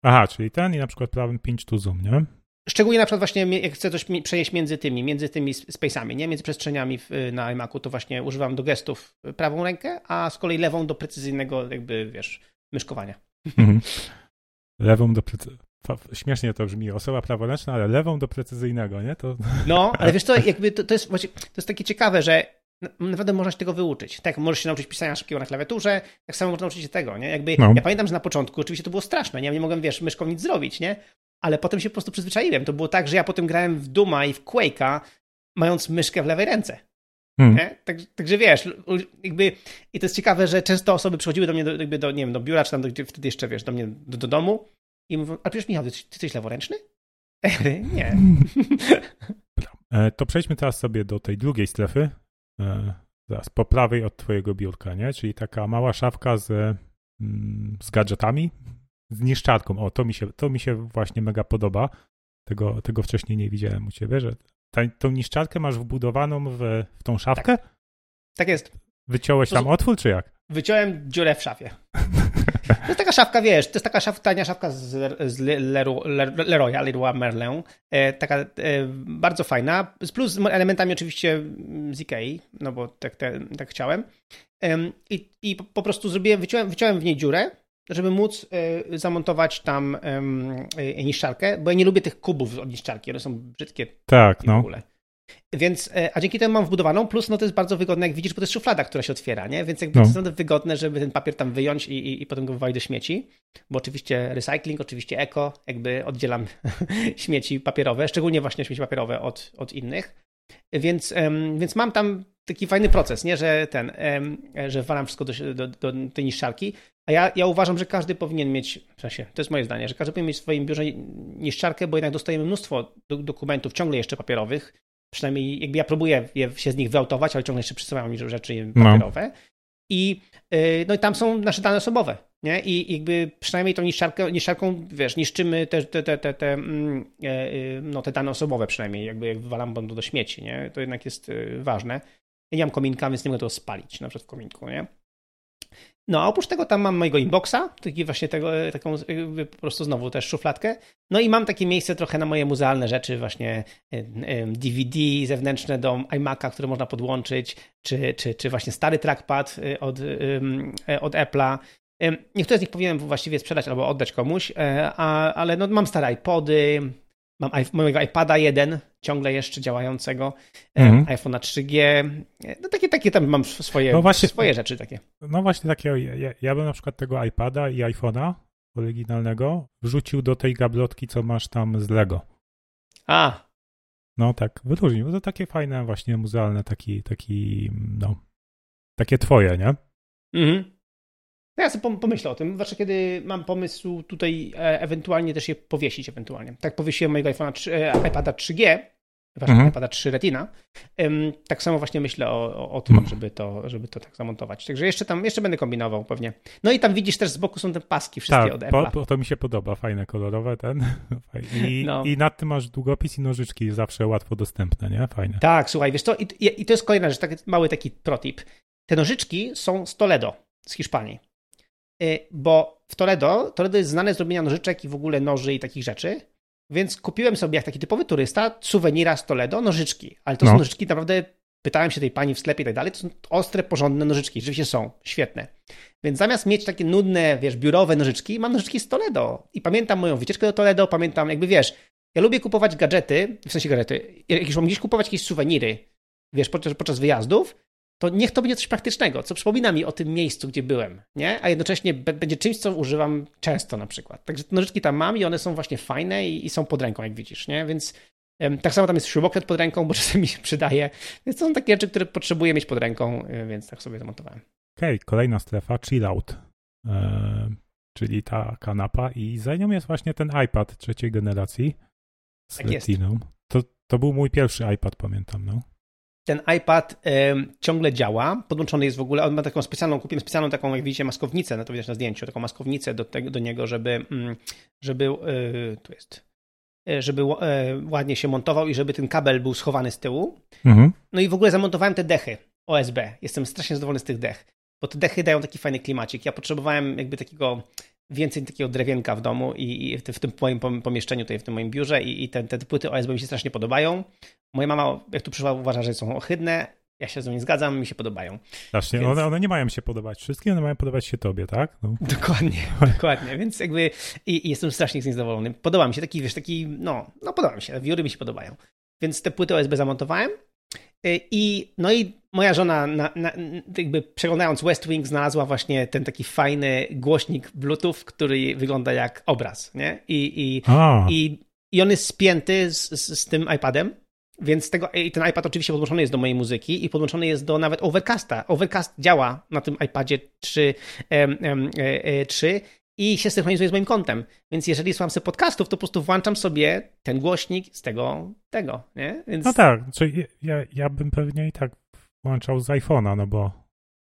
Aha, czyli ten i na przykład prawym pinch to zoom, nie? Szczególnie na przykład właśnie jak chcę coś przenieść między tymi, między tymi space'ami, nie? Między przestrzeniami w, na iMacu, to właśnie używam do gestów prawą rękę, a z kolei lewą do precyzyjnego jakby, wiesz, myszkowania. Mhm. Lewą do precyzyjnego. Śmiesznie to brzmi, osoba praworęczna, ale lewą do precyzyjnego, nie? To... No, ale wiesz co, jakby to, to jest to jest takie ciekawe, że naprawdę można się tego wyuczyć. Tak, możesz się nauczyć pisania szybkiego na klawiaturze, tak samo można nauczyć się tego, nie? Jakby, no. ja pamiętam, że na początku oczywiście to było straszne, nie? Ja nie mogłem, wiesz, myszką nic zrobić, nie? Ale potem się po prostu przyzwyczaiłem. To było tak, że ja potem grałem w Duma i w Quake'a, mając myszkę w lewej ręce. Hmm. Tak, także wiesz, jakby i to jest ciekawe, że często osoby przychodziły do mnie do, jakby do, nie wiem, do biura, czy tam do, wtedy jeszcze, wiesz, do mnie do, do domu i mówią, a przecież Michał, ty, ty jesteś leworęczny? nie. E, to przejdźmy teraz sobie do tej drugiej strefy, zaraz po prawej od twojego biurka, nie? Czyli taka mała szafka z, mm, z gadżetami, z niszczarką. O, to mi się, to mi się właśnie mega podoba. Tego, tego wcześniej nie widziałem u ciebie, że ta, tą niszczarkę masz wbudowaną w, w tą szafkę? Tak, tak jest. Wyciąłeś tam otwór, czy jak? Wyciąłem dziurę w szafie. To jest taka szafka, wiesz, to jest taka szaf, tania szafka z, z Leroya, Leroy Merlin. E, taka e, bardzo fajna, z plus elementami oczywiście z Ikei, no bo tak, te, tak chciałem. E, i, I po prostu zrobiłem, wyciąłem, wyciąłem w niej dziurę, żeby móc e, zamontować tam e, niszczarkę, bo ja nie lubię tych kubów od niszczarki, one są brzydkie. Tak, no. Więc, e, a dzięki temu mam wbudowaną, plus no to jest bardzo wygodne, jak widzisz, bo to jest szuflada, która się otwiera, nie? Więc jakby no. to jest wygodne, żeby ten papier tam wyjąć i, i, i potem go wywalić do śmieci, bo oczywiście recycling, oczywiście eko, jakby oddzielam śmieci papierowe, szczególnie właśnie śmieci papierowe od, od innych. Więc, więc mam tam taki fajny proces, nie? Że ten, że walam wszystko do, do, do tej niszczarki, a ja, ja uważam, że każdy powinien mieć, w sensie, to jest moje zdanie, że każdy powinien mieć w swoim biurze niszczarkę, bo jednak dostajemy mnóstwo do, dokumentów ciągle jeszcze papierowych, Przynajmniej jakby ja próbuję je, się z nich wyautować, ale ciągle jeszcze przysyłają mi rzeczy no. papierowe. No. I, yy, no i tam są nasze dane osobowe. Nie? I jakby przynajmniej tą niszczarkę, niszczarką, wiesz, niszczymy te, te, te, te, te, mm, yy, no, te dane osobowe przynajmniej, jakby jak wywalam do, do śmieci, nie? To jednak jest yy, ważne. Ja nie mam kominka, więc nie mogę to spalić na przykład w kominku, nie? No, a oprócz tego tam mam mojego inboxa, taki właśnie tego, taką po prostu znowu też szufladkę. No i mam takie miejsce trochę na moje muzealne rzeczy, właśnie DVD zewnętrzne do iMac'a, które można podłączyć, czy, czy, czy właśnie stary trackpad y, od, od Apple'a. Niektóre z nich powinienem właściwie sprzedać albo oddać komuś, a, ale no, mam stare iPody, Mam mojego iPada 1, ciągle jeszcze działającego, mm. iPhone'a 3G. No takie, takie tam mam swoje, no właśnie, swoje rzeczy takie. No właśnie takie, ja, ja bym na przykład tego iPada i iPhone'a oryginalnego wrzucił do tej gablotki, co masz tam z Lego. A. No tak, wyróżnił. To takie fajne właśnie muzealne, taki, taki, no, takie twoje, nie? Mhm. No ja sobie pomyślę o tym, zwłaszcza kiedy mam pomysł tutaj e, ewentualnie też je powiesić ewentualnie. Tak powiesiłem mojego iPhone'a 3, e, iPada 3G, właśnie mhm. iPada 3 Retina. Tak samo właśnie myślę o, o, o tym, mhm. żeby, to, żeby to tak zamontować. Także jeszcze tam, jeszcze będę kombinował pewnie. No i tam widzisz też z boku są te paski wszystkie tak, od Apple'a. Po, to mi się podoba, fajne, kolorowe ten. I, no. I nad tym masz długopis i nożyczki zawsze łatwo dostępne, nie? Fajne. Tak, słuchaj, wiesz co, i, i to jest kolejna rzecz, taki mały taki protip. Te nożyczki są z Toledo, z Hiszpanii. Y, bo w Toledo, Toledo jest znane z robienia nożyczek i w ogóle noży i takich rzeczy, więc kupiłem sobie jak taki typowy turysta suwenira z Toledo nożyczki, ale to no. są nożyczki naprawdę, pytałem się tej pani w sklepie i tak dalej, to są ostre, porządne nożyczki, rzeczywiście są, świetne. Więc zamiast mieć takie nudne, wiesz, biurowe nożyczki, mam nożyczki z Toledo i pamiętam moją wycieczkę do Toledo, pamiętam jakby, wiesz, ja lubię kupować gadżety, w sensie gadżety, jak mam gdzieś kupować jakieś suweniry, wiesz, podczas, podczas wyjazdów, to niech to będzie coś praktycznego, co przypomina mi o tym miejscu, gdzie byłem, nie? A jednocześnie będzie czymś, co używam często na przykład. Także te nożyczki tam mam i one są właśnie fajne i, i są pod ręką, jak widzisz, nie? Więc um, tak samo tam jest śrubokręt pod ręką, bo czasem mi się przydaje. Więc to są takie rzeczy, które potrzebuję mieć pod ręką, e, więc tak sobie zamontowałem. Okej, okay, kolejna strefa, chill out. E, czyli ta kanapa i za nią jest właśnie ten iPad trzeciej generacji z tak Retiną. To, to był mój pierwszy iPad, pamiętam, no ten iPad ciągle działa, podłączony jest w ogóle, on ma taką specjalną, kupiłem specjalną taką, jak widzicie, maskownicę, no to widać na zdjęciu, taką maskownicę do, tego, do niego, żeby, mm, żeby y, tu jest, żeby ładnie się montował i żeby ten kabel był schowany z tyłu. Mhm. No i w ogóle zamontowałem te dechy OSB. Jestem strasznie zadowolony z tych dech, bo te dechy dają taki fajny klimacik. Ja potrzebowałem jakby takiego więcej takiego drewienka w domu i, w tym moim pomieszczeniu, tutaj w tym moim biurze i, i te, te płyty OSB mi się strasznie podobają. Moja mama, jak tu przyszła, uważa, że są ohydne. Ja się z tym nie zgadzam, mi się podobają. Właśnie, Więc... one, one, nie mają się podobać wszystkim, one mają podobać się tobie, tak? No. Dokładnie, dokładnie. Więc jakby i, i, jestem strasznie z nich zadowolony. Podoba mi się taki, wiesz, taki, no, no podoba mi się, wiory mi się podobają. Więc te płyty OSB zamontowałem y, i no i moja żona, na, na, jakby przeglądając West Wing, znalazła właśnie ten taki fajny głośnik Bluetooth, który wygląda jak obraz, nie? I, i, i, i on jest spięty z, z, z tym iPadem więc tego, i ten iPad oczywiście podłączony jest do mojej muzyki i podłączony jest do nawet Overcasta. Overcast działa na tym iPadzie 3, e, 3 e, i się synchronizuje z moim kontem. Więc jeżeli słucham sobie podcastów, to po prostu włączam sobie ten głośnik z tego, tego, nie? Więc... No tak, czyli ja, ja bym pewnie i tak włączał z iPhone'a, no bo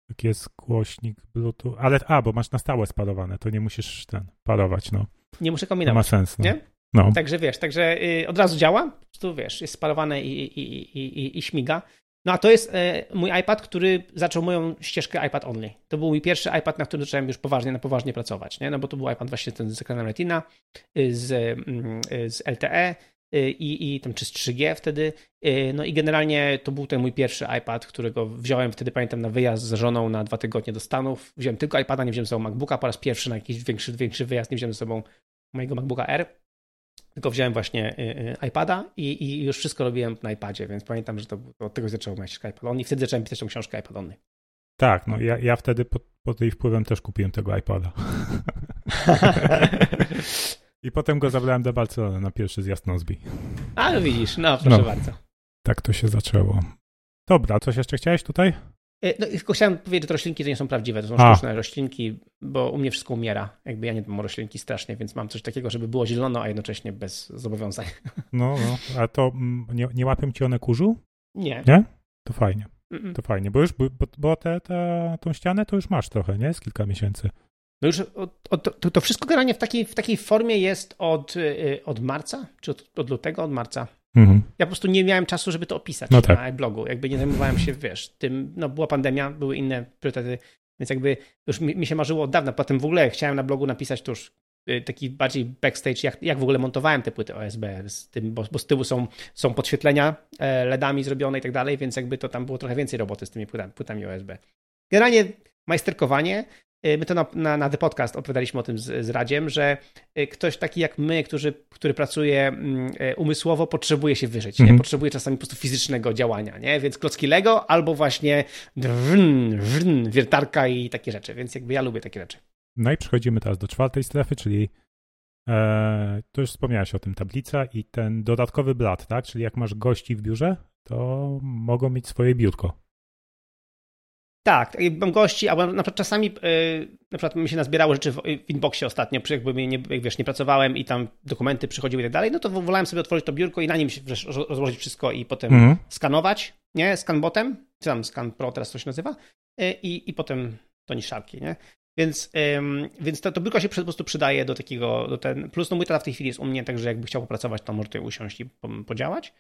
jak jest głośnik Bluetooth, ale a, bo masz na stałe sparowane, to nie musisz ten parować, no. Nie muszę kombinować. To ma sens, no. nie? No. Także wiesz, także y, od razu działa, prostu wiesz, jest sparowane i, i, i, i, śmiga. No a to jest y, mój iPad, który zaczął moją ścieżkę iPad Only. To był mój pierwszy iPad, na którym zacząłem już poważnie, na poważnie pracować, nie? No bo to był iPad właśnie ten z ekranem Retina, y, z, mm, z LTE i, i tam czy z 3G wtedy. No i generalnie to był ten mój pierwszy iPad, którego wziąłem wtedy, pamiętam, na wyjazd z żoną na dwa tygodnie do Stanów. Wziąłem tylko iPada, nie wziąłem ze sobą MacBooka, po raz pierwszy na jakiś większy, większy wyjazd nie wziąłem ze sobą mojego MacBooka R tylko wziąłem właśnie y, y, iPada i, i, już wszystko robiłem na iPadzie, więc pamiętam, że to od tego zacząłem mieć iPad On i wtedy zacząłem pisać tą książkę iPad Only. Tak, no ja, ja wtedy pod, pod jej wpływem też kupiłem tego iPada. I potem go zabrałem do Barcelony na pierwszy zjazd Nozbi. A, no widzisz, no proszę no, bardzo. Tak to się zaczęło. Dobra, coś jeszcze chciałeś tutaj? E, no, tylko chciałem powiedzieć, że te roślinki to nie są prawdziwe, to są A. sztuczne roślinki, bo u mnie wszystko umiera. Jakby ja nie o roślinki strasznie, więc mam coś takiego, żeby było zielono, a jednocześnie bez zobowiązań. No, no. A to mm, nie, nie łapią ci one kurzu? Nie. Nie? To fajnie. Mm-mm. To fajnie, bo już, bo, bo te, te, tą ścianę to już masz trochę, nie? Z kilka miesięcy. No już od, od, to, to, wszystko generalnie w takiej, w takiej formie jest od, y, od marca, czy od, od lutego, od marca. Mhm. Ja po prostu nie miałem czasu, żeby to opisać no tak. na blogu. Jakby nie zajmowałem się, wiesz, tym, no była pandemia, były inne priorytety, więc jakby już mi, mi się marzyło od dawna. Potem w ogóle chciałem na blogu napisać to już y, taki bardziej backstage, jak, jak w ogóle montowałem te płyty OSB, z tym, bo, bo z tyłu są, są podświetlenia e, LEDami zrobione i tak dalej, więc jakby to tam było trochę więcej roboty z tymi płytami, płytami OSB. Generalnie majsterkowanie, my to na, na, na The Podcast opowiadaliśmy o tym z, z Radziem, że y, ktoś taki jak my, który, który pracuje mm, y, umysłowo, potrzebuje się wyżyć. Nie? Mhm. Potrzebuje czasami po prostu fizycznego działania. Nie? Więc klocki Lego albo właśnie drn, drn, wiertarka i takie rzeczy. Więc jakby ja lubię takie rzeczy. No i przechodzimy teraz do czwartej strefy, czyli e, to już wspomniałeś o tym, tablica i ten dodatkowy blat, tak? Czyli jak masz gości w biurze, to mogą mieć swoje biurko. Tak, mam gości, albo na przykład czasami yy, na przykład mi się nazbierało rzeczy w, w inboxie ostatnio, jakby nie, wiesz, nie pracowałem i tam dokumenty przychodziły i tak dalej, no to wolałem sobie otworzyć to biurko i na nim się rozłożyć wszystko i potem mm. skanować, nie, scanbotem, czy tam scan pro teraz to się nazywa yy, i, i potem to niszczarki, nie. Więc, ym, więc to, to biurko się po prostu przydaje do takiego, do ten, plus no mój tata w tej chwili jest u mnie, także jakby chciał popracować, to może tutaj usiąść i podziałać.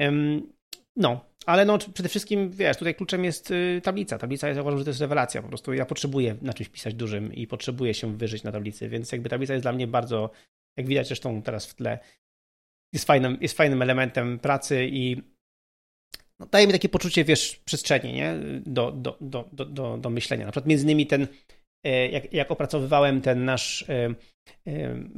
Ym, no, ale no przede wszystkim, wiesz, tutaj kluczem jest y, tablica. Tablica, ja uważam, że to jest rewelacja. Po prostu ja potrzebuję na czymś pisać dużym i potrzebuję się wyżyć na tablicy, więc jakby tablica jest dla mnie bardzo, jak widać zresztą teraz w tle, jest fajnym, jest fajnym elementem pracy i no, daje mi takie poczucie, wiesz, przestrzeni, nie? Do, do, do, do, do, myślenia. Na przykład między innymi ten, jak, jak opracowywałem ten nasz e,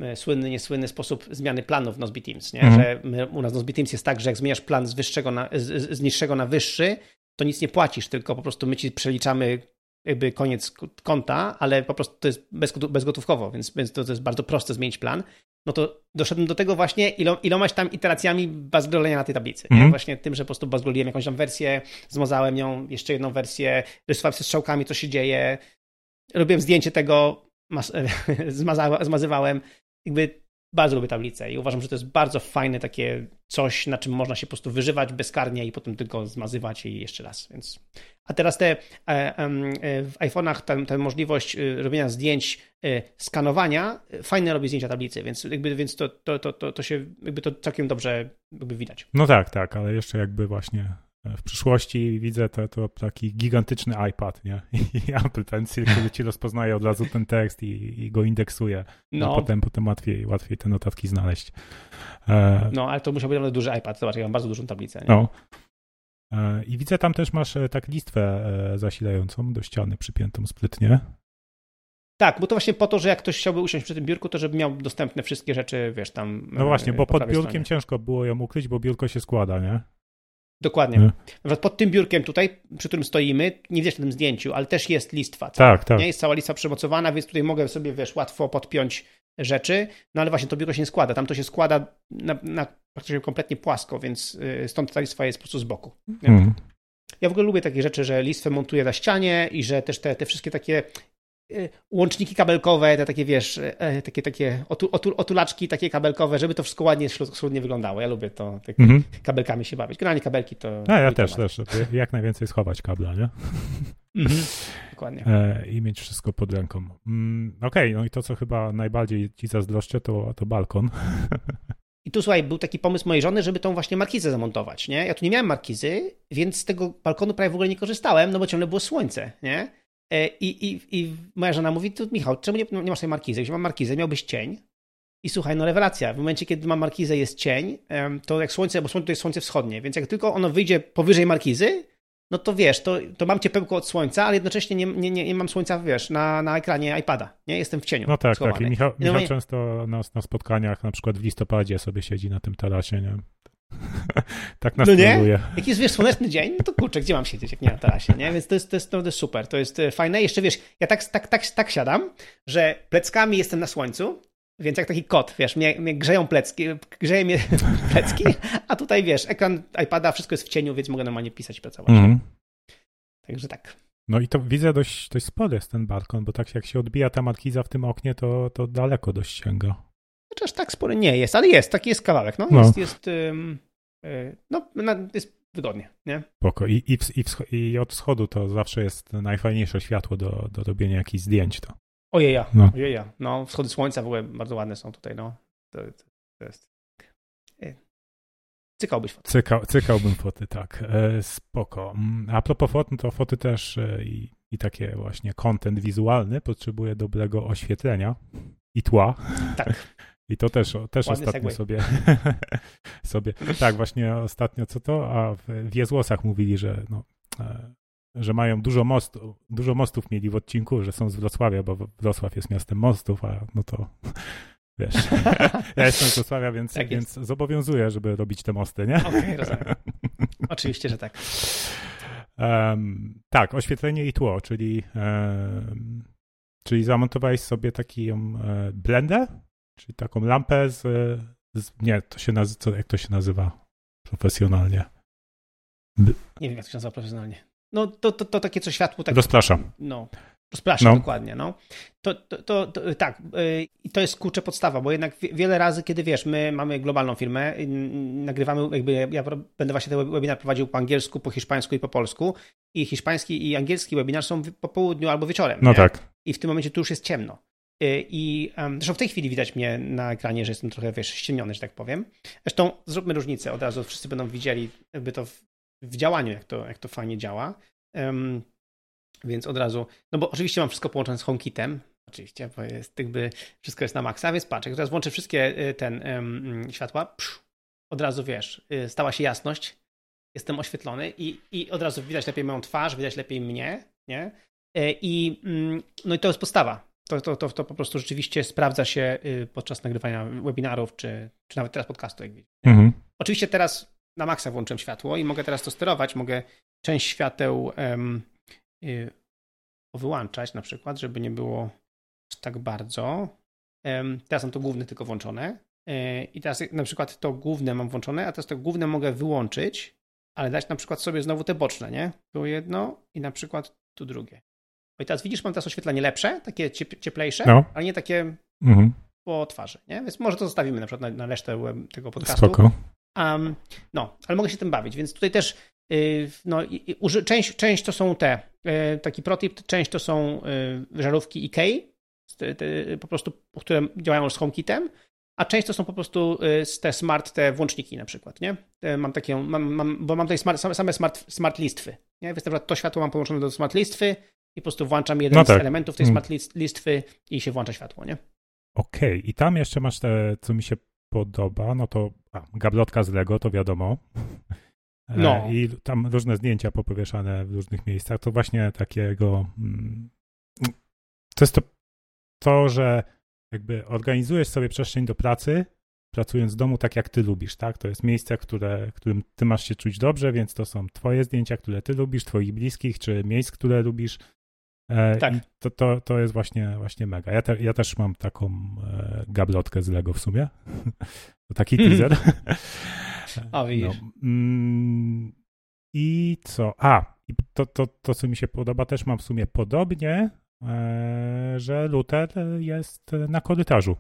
e, słynny, niesłynny sposób zmiany planów w Nozbe Teams, nie? Mhm. że my, u nas w Nozbe Teams jest tak, że jak zmieniasz plan z, wyższego na, z, z niższego na wyższy, to nic nie płacisz, tylko po prostu my ci przeliczamy jakby koniec konta, ale po prostu to jest bezgotówkowo, więc, więc to, to jest bardzo proste zmienić plan. No to doszedłem do tego właśnie ilo, ilomaś tam iteracjami bazgrolenia na tej tablicy. Mm. Właśnie tym, że po prostu bazgroliłem jakąś tam wersję, zmazałem ją, jeszcze jedną wersję, rysowałem się strzałkami, co się dzieje, robiłem zdjęcie tego, zmazywałem. Jakby bardzo lubię tablice i uważam, że to jest bardzo fajne takie coś, na czym można się po prostu wyżywać bezkarnie i potem tylko zmazywać i jeszcze raz. Więc... A teraz te e, e, w iPhone'ach ta, możliwość e, robienia zdjęć, skanowania, fajne robi zdjęcia tablicy, więc, jakby, więc to, to, to, to, to się jakby to całkiem dobrze jakby widać. No tak, tak, ale jeszcze jakby właśnie w przyszłości widzę to, to taki gigantyczny iPad, nie? I Apple Pencil, który ci rozpoznaje od razu ten tekst i, i go indeksuje. No. A potem, potem łatwiej, łatwiej te notatki znaleźć. E... No, ale to musiał być naprawdę duży iPad. Zobacz, ja mam bardzo dużą tablicę. Nie? No. E... I widzę tam też masz e, tak listwę e, zasilającą do ściany przypiętą sprytnie. Tak, bo to właśnie po to, że jak ktoś chciałby usiąść przy tym biurku, to żeby miał dostępne wszystkie rzeczy, wiesz, tam. No właśnie, bo po pod biurkiem stronie. ciężko było ją ukryć, bo biurko się składa, nie? Dokładnie. Nie? Pod tym biurkiem tutaj, przy którym stoimy, nie widać na tym zdjęciu, ale też jest listwa. Tak, tak. Nie? Jest cała lista przemocowana, więc tutaj mogę sobie, wiesz, łatwo podpiąć rzeczy, no ale właśnie to biuro się nie składa. Tam to się składa na, na praktycznie kompletnie płasko, więc y, stąd ta listwa jest po prostu z boku. Mhm. Ja w ogóle lubię takie rzeczy, że listwę montuję na ścianie i że też te, te wszystkie takie łączniki kabelkowe, te takie, wiesz, e, takie, takie otulaczki takie kabelkowe, żeby to wszystko ładnie, schludnie wyglądało. Ja lubię to, tak mm -hmm. kabelkami się bawić. Generalnie kabelki to... No ja też, też. Jak najwięcej schować kabla, nie? Mm -hmm. Dokładnie. E, I mieć wszystko pod ręką. Mm, Okej, okay, no i to, co chyba najbardziej ci zazdroszczę, to, to balkon. I tu słuchaj, był taki pomysł mojej żony, żeby tą właśnie markizę zamontować, nie? Ja tu nie miałem markizy, więc z tego balkonu prawie w ogóle nie korzystałem, no bo ciągle było słońce, nie? E, I, i, I moja żona mówi, tu Michał, czemu nie, nie masz tej markizy? Jeśli mam markizę, miałbyś cień. I słuchaj, no rewelacja. W momencie, kiedy mam markizę, jest cień, to jak słońce, bo słońce to jest słońce wschodnie, więc jak tylko ono wyjdzie powyżej markizy, no to wiesz, to, to mam ciepełko od słońca, ale jednocześnie nie, nie, nie, nie mam słońca, wiesz, na, na ekranie iPada, nie? Jestem w cieniu. No tak, schowany. tak. I Michał, Michał no, często na, na spotkaniach, na przykład w listopadzie sobie siedzi na tym tarasie, nie? tak nas no nie? Jak jest, wiesz, słoneczny dzień, no to kurczę, gdzie mam siedzieć, jak nie na tarasie, nie? Więc to jest, to jest, jest super, to jest e, fajne. Jeszcze, wiesz, ja tak, tak, tak, tak siadam, że pleckami jestem na słońcu, więc jak taki kot, wiesz, mnie, mnie grzeją plecki, grzeje mnie plecki, a tutaj, wiesz, ekran iPada, wszystko jest w cieniu, więc mogę normalnie pisać i pracować. Mm. Także tak. No i to widzę dość, dość spory jest ten balkon, bo tak jak się odbija ta markiza w tym oknie, to, to daleko dość sięga. Chociaż tak spory nie jest, ale jest, taki jest kawałek. No, no. jest, jest, no, jest wygodnie, nie? Spoko. I, i, i, I od wschodu to zawsze jest najfajniejsze światło do, do robienia jakichś zdjęć. To. Ojeja, no. ojeja. No, wschody słońca w ogóle bardzo ładne są tutaj, no. To, to jest... E, cykałbyś foty. Cyka, cykałbym foty, tak. E, spoko. Mm, a propos fot, no to foty też e, i, i takie właśnie content wizualny potrzebuje dobrego oświetlenia i tła. Tak. I to też, też ostatnio sobie, sobie. Tak, właśnie ostatnio co to? A w Wiezłosach mówili, że, no, e, że mają dużo mostów, dużo mostów mieli w odcinku, że są z Wrocławia, bo Wrocław jest miastem mostów, a no to wiesz. ja jestem z Wrocławia, więc, tak więc zobowiązuję, żeby robić te mosty, nie? Okej, okay, rozumiem. Oczywiście, że tak. Um, tak, oświetlenie i tło, czyli, um, czyli zamontowałeś sobie taki um, blendę Czyli taką lampę z, z nie, to się nazywa, jak to się nazywa profesjonalnie? Nie wiem, jak to się nazywa profesjonalnie. No to, to, to takie co światło... Tak, Rozprasza. No, rozprasza, no. dokładnie, no. To, to, to, to tak, y, i to jest kurczę podstawa, bo jednak wiele razy, kiedy wiesz, my mamy globalną firmę, nagrywamy, jakby ja będę właśnie ten webinar prowadził po angielsku, po hiszpańsku i po polsku i hiszpański i angielski webinar są po południu albo wieczorem. No nie? tak. I w tym momencie tu już jest ciemno. Y, I zresztą w tej chwili widać mnie na ekranie, że jestem trochę, wiesz, ściemniony, że tak powiem. Zresztą zróbmy różnicę, od razu wszyscy będą widzieli jakby to w, w działaniu, jak to, jak to fajnie działa. Um, więc od razu, no bo oczywiście mam wszystko połączone z HomeKitem, oczywiście, bo jest jakby, wszystko jest na maksa, więc patrz, jak teraz włączę wszystkie y, ten um, światła, psz, od razu wiesz, y, stała się jasność, jestem oświetlony i, i od razu widać lepiej moją twarz, widać lepiej mnie, nie? I, mm, no i to jest postawa to, to, to, to po prostu rzeczywiście sprawdza się y, podczas nagrywania webinarów, czy, czy nawet teraz podcastu, jak widzicie. Mhm. Oczywiście teraz na maksa włączyłem światło i mogę teraz to sterować, mogę część świateł um, y, wyłączać na przykład, żeby nie było tak bardzo. Um, teraz mam to główne tylko włączone y, i teraz na przykład to główne mam włączone, a teraz to główne mogę wyłączyć, ale dać na przykład sobie znowu te boczne, nie? Tu jedno i na przykład tu drugie. I teraz widzisz, mam teraz oświetlenie lepsze, takie cieplejsze, no. ale nie takie, mhm. po twarzy, nie? Więc może to zostawimy na przykład na, na resztę tego podcastu. Spoko. Um, no, ale mogę się tym bawić, więc tutaj też y, no, część, część to są te, y, taki protip, część to są y, żarówki IKEA, po prostu, które działają już z HomeKitem, a część to są po prostu te smart, te włączniki na przykład, nie? Mam takie, mam, mam, bo mam tutaj smart, same smart, smart listwy, nie? Więc na przykład to światło mam połączone do smart listwy i po prostu włączam jeden no tak. z elementów tej smart list, listwy i się włącza światło, nie? Okej, okay. i tam jeszcze masz te, co mi się podoba, no to a, gablotka z Lego, to wiadomo. E, no. I tam różne zdjęcia popowieszane w różnych miejscach. To właśnie takiego. Mm, to jest to, to, że jakby organizujesz sobie przestrzeń do pracy, pracując w domu tak, jak ty lubisz, tak? To jest miejsce, które, którym ty masz się czuć dobrze, więc to są twoje zdjęcia, które ty lubisz, twoich bliskich, czy miejsc, które lubisz. E, tak. to, to, to jest właśnie, właśnie mega. Ja, te, ja też mam taką e, gablotkę z Lego w sumie. to taki teaser. A widzisz. No, mm, I co? A, i to, to, to, co mi się podoba, też mam w sumie podobnie, e, że Luther jest na korytarzu.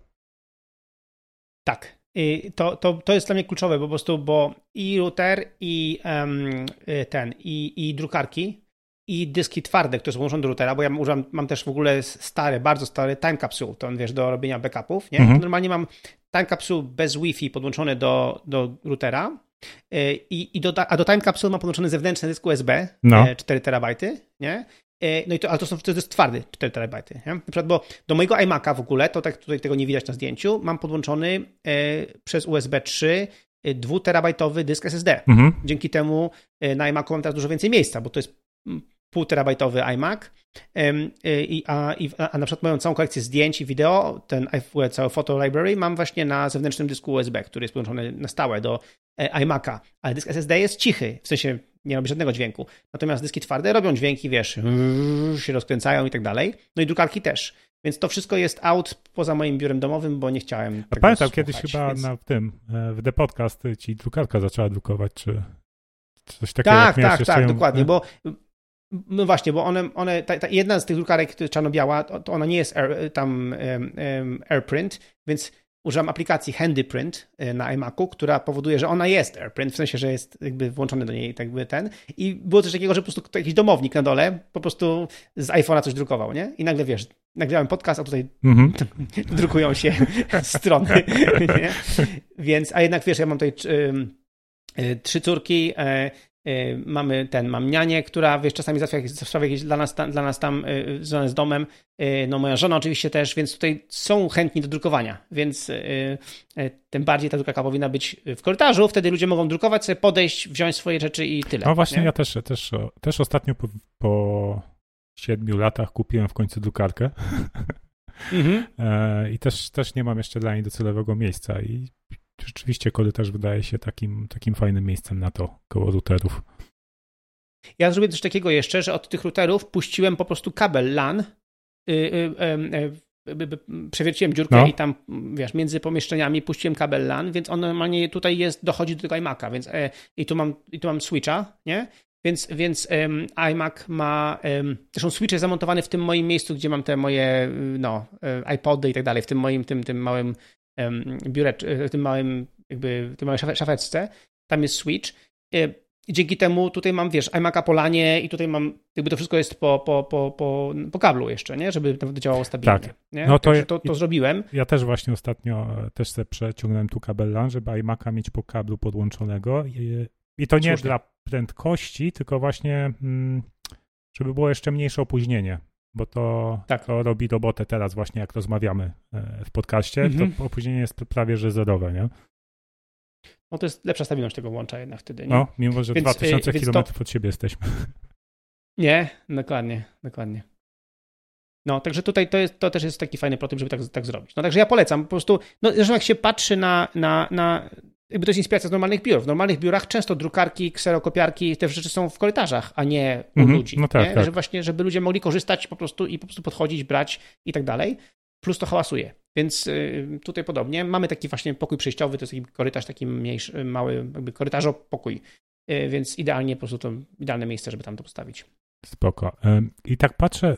Tak. I to, to, to jest dla mnie kluczowe, po prostu, bo i router, i um, ten, i, i drukarki i dyski twarde, które są połączone do routera, bo ja używam, mam też w ogóle stare, bardzo stare time capsule, to wiesz, do robienia backupów, nie? Mhm. Normalnie mam time capsule bez Wi-Fi podłączone do, do routera y, i, i do, a do time capsule mam podłączony zewnętrzny dysk USB, no. 4 e, terabajty, nie? E, no i to, ale to, są, to jest twardy 4 terabajty. Nie? Na przykład, bo do mojego iMac'a w ogóle, to tak tutaj tego nie widać na zdjęciu, mam podłączony przez USB 3 dwuterabajtowy dysk SSD. Mhm. Dzięki temu na iMacu mam teraz dużo więcej miejsca, bo to jest półterabajtowy iMac, y, a, a na przykład moją całą kolekcję zdjęć i wideo, ten cały photo library mam właśnie na zewnętrznym dysku USB, który jest połączony na stałe do e, iMac'a, ale dysk SSD jest cichy, w sensie nie robi żadnego dźwięku. Natomiast dyski twarde robią dźwięki, wiesz, się rozkręcają i tak dalej. No i drukarki też. Więc to wszystko jest out poza moim biurem domowym, bo nie chciałem. A pamiętam słuchać, kiedyś chyba więc... na w tym, e, w The Podcast ci drukarka zaczęła drukować, czy coś takiego. Tak, tak, tak, dokładnie, bo no właśnie, bo one, one ta, ta jedna z tych drukarek czarno-biała, to ona nie jest air, tam um, AirPrint, więc używam aplikacji HandyPrint e, na iMacu, która powoduje, że ona jest AirPrint, w sensie, że jest jakby włączony do niej tak jakby ten. I było coś takiego, że po prostu jakiś domownik na dole po prostu z iPhone'a coś drukował, nie? I nagle wiesz, nagrałem podcast, a tutaj mm -hmm. drukują się strony, nie? Więc, a jednak wiesz, ja mam tutaj y, trzy córki, Y, mamy ten, mam nianię, która wiesz, czasami załatwia jakieś dla nas, dla nas tam y, związane z domem. Y, no moja żona oczywiście też, więc tutaj są chętni do drukowania, więc tym bardziej ta drukarka powinna być w korytarzu, wtedy ludzie mogą drukować sobie, podejść, wziąć swoje rzeczy i tyle. No właśnie, nie? ja też, też, też ostatnio po, po siedmiu latach kupiłem w końcu drukarkę. Mhm. E, I też, też nie mam jeszcze dla niej docelowego miejsca i rzeczywiście korytarz wydaje się takim, takim fajnym miejscem na to, koło routerów. Ja zrobię coś takiego jeszcze, że od tych routerów puściłem po prostu kabel LAN, yy, yy, przewierciłem dziurkę no. i tam, wiesz, między pomieszczeniami puściłem kabel LAN, więc on normalnie tutaj jest, dochodzi do tego iMac'a, więc e, i tu mam, i tu mam switcha, nie? Więc, więc um, iMac ma. Um, zresztą switch jest zamontowany w tym moim miejscu, gdzie mam te moje no, iPody i tak dalej, w tym moim tym, tym małym biurę, w tym małym, jakby, w tym małej szafeczce, tam jest switch. E, I dzięki temu tutaj mam, wiesz, iMac'a po lanie i tutaj mam, jakby to wszystko jest po, po, po, po, po kablu jeszcze, nie? Żeby to działało stabilnie. Tak. Nie? No to, to, to zrobiłem. Ja też właśnie ostatnio e, też sobie przeciągnąłem tu kabel LAN, żeby iMac'a mieć po kablu podłączonego i, i to nie Słusznie. dla prędkości, tylko właśnie mm, żeby było jeszcze mniejsze opóźnienie bo to, tak. to robi robotę teraz właśnie jak rozmawiamy e, w podcaście, mhm. to opóźnienie jest prawie że zerowe, nie? No to jest lepsza stabilność tego łącza jednak wtedy, nie? No, mimo że więc, 2000 km to... od siebie jesteśmy. Nie, dokładnie, dokładnie. No, także tutaj to, jest, to też jest taki fajny prototyp, żeby tak, tak zrobić. No, także ja polecam po prostu, no zresztą jak się patrzy na, na, na jakby to jest inspiracja z normalnych biur. W normalnych biurach często drukarki, kserokopiarki, te rzeczy są w korytarzach, a nie u mhm, ludzi. No tak, tak. Że właśnie, żeby ludzie mogli korzystać po prostu i po prostu podchodzić, brać i tak dalej. Plus to hałasuje. Więc y, tutaj podobnie. Mamy taki właśnie pokój przejściowy, to jest taki korytarz, taki mniejszy, mały jakby korytarzo pokój. Y, więc idealnie po prostu to idealne miejsce, żeby tam to postawić. Spoko. I tak patrzę,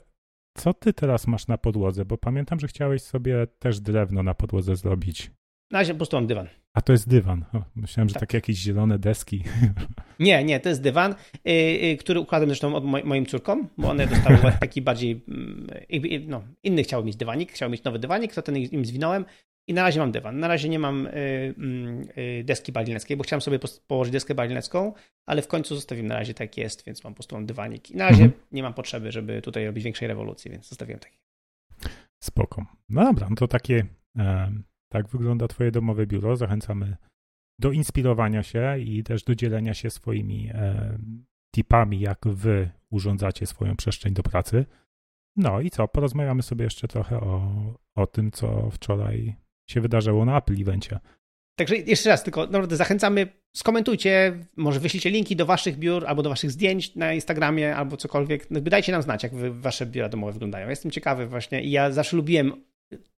co ty teraz masz na podłodze? Bo pamiętam, że chciałeś sobie też drewno na podłodze zrobić. Na razie po prostu mam dywan. A to jest dywan. O, myślałem, że tak. takie jakieś zielone deski. Nie, nie, to jest dywan, yy, yy, który układam zresztą od moj, moim córkom, bo one dostały taki bardziej, yy, no, inny chciał mieć dywanik, chciał mieć nowy dywanik, to ten im zwinąłem i na razie mam dywan. Na razie nie mam y, mm, y, deski balineckiej, bo chciałem sobie położyć deskę balinecką, ale w końcu zostawiłem na razie tak jest, więc mam po prostu mam dywanik. I na razie mhm. nie mam potrzeby, żeby tutaj robić większej rewolucji, więc zostawiłem taki. Spoko. No dobra, no to takie, tak wygląda twoje domowe biuro. Zachęcamy do inspirowania się i też do dzielenia się swoimi e, tipami, jak wy urządzacie swoją przestrzeń do pracy. No i co, porozmawiamy sobie jeszcze trochę o, o tym, co wczoraj się wydarzyło na Apple Evencie. Także jeszcze raz, tylko naprawdę zachęcamy, skomentujcie, może wyślijcie linki do waszych biur albo do waszych zdjęć na Instagramie albo cokolwiek. No, dajcie nam znać, jak wy, wasze biura domowe wyglądają. Jestem ciekawy właśnie i ja zawsze lubiłem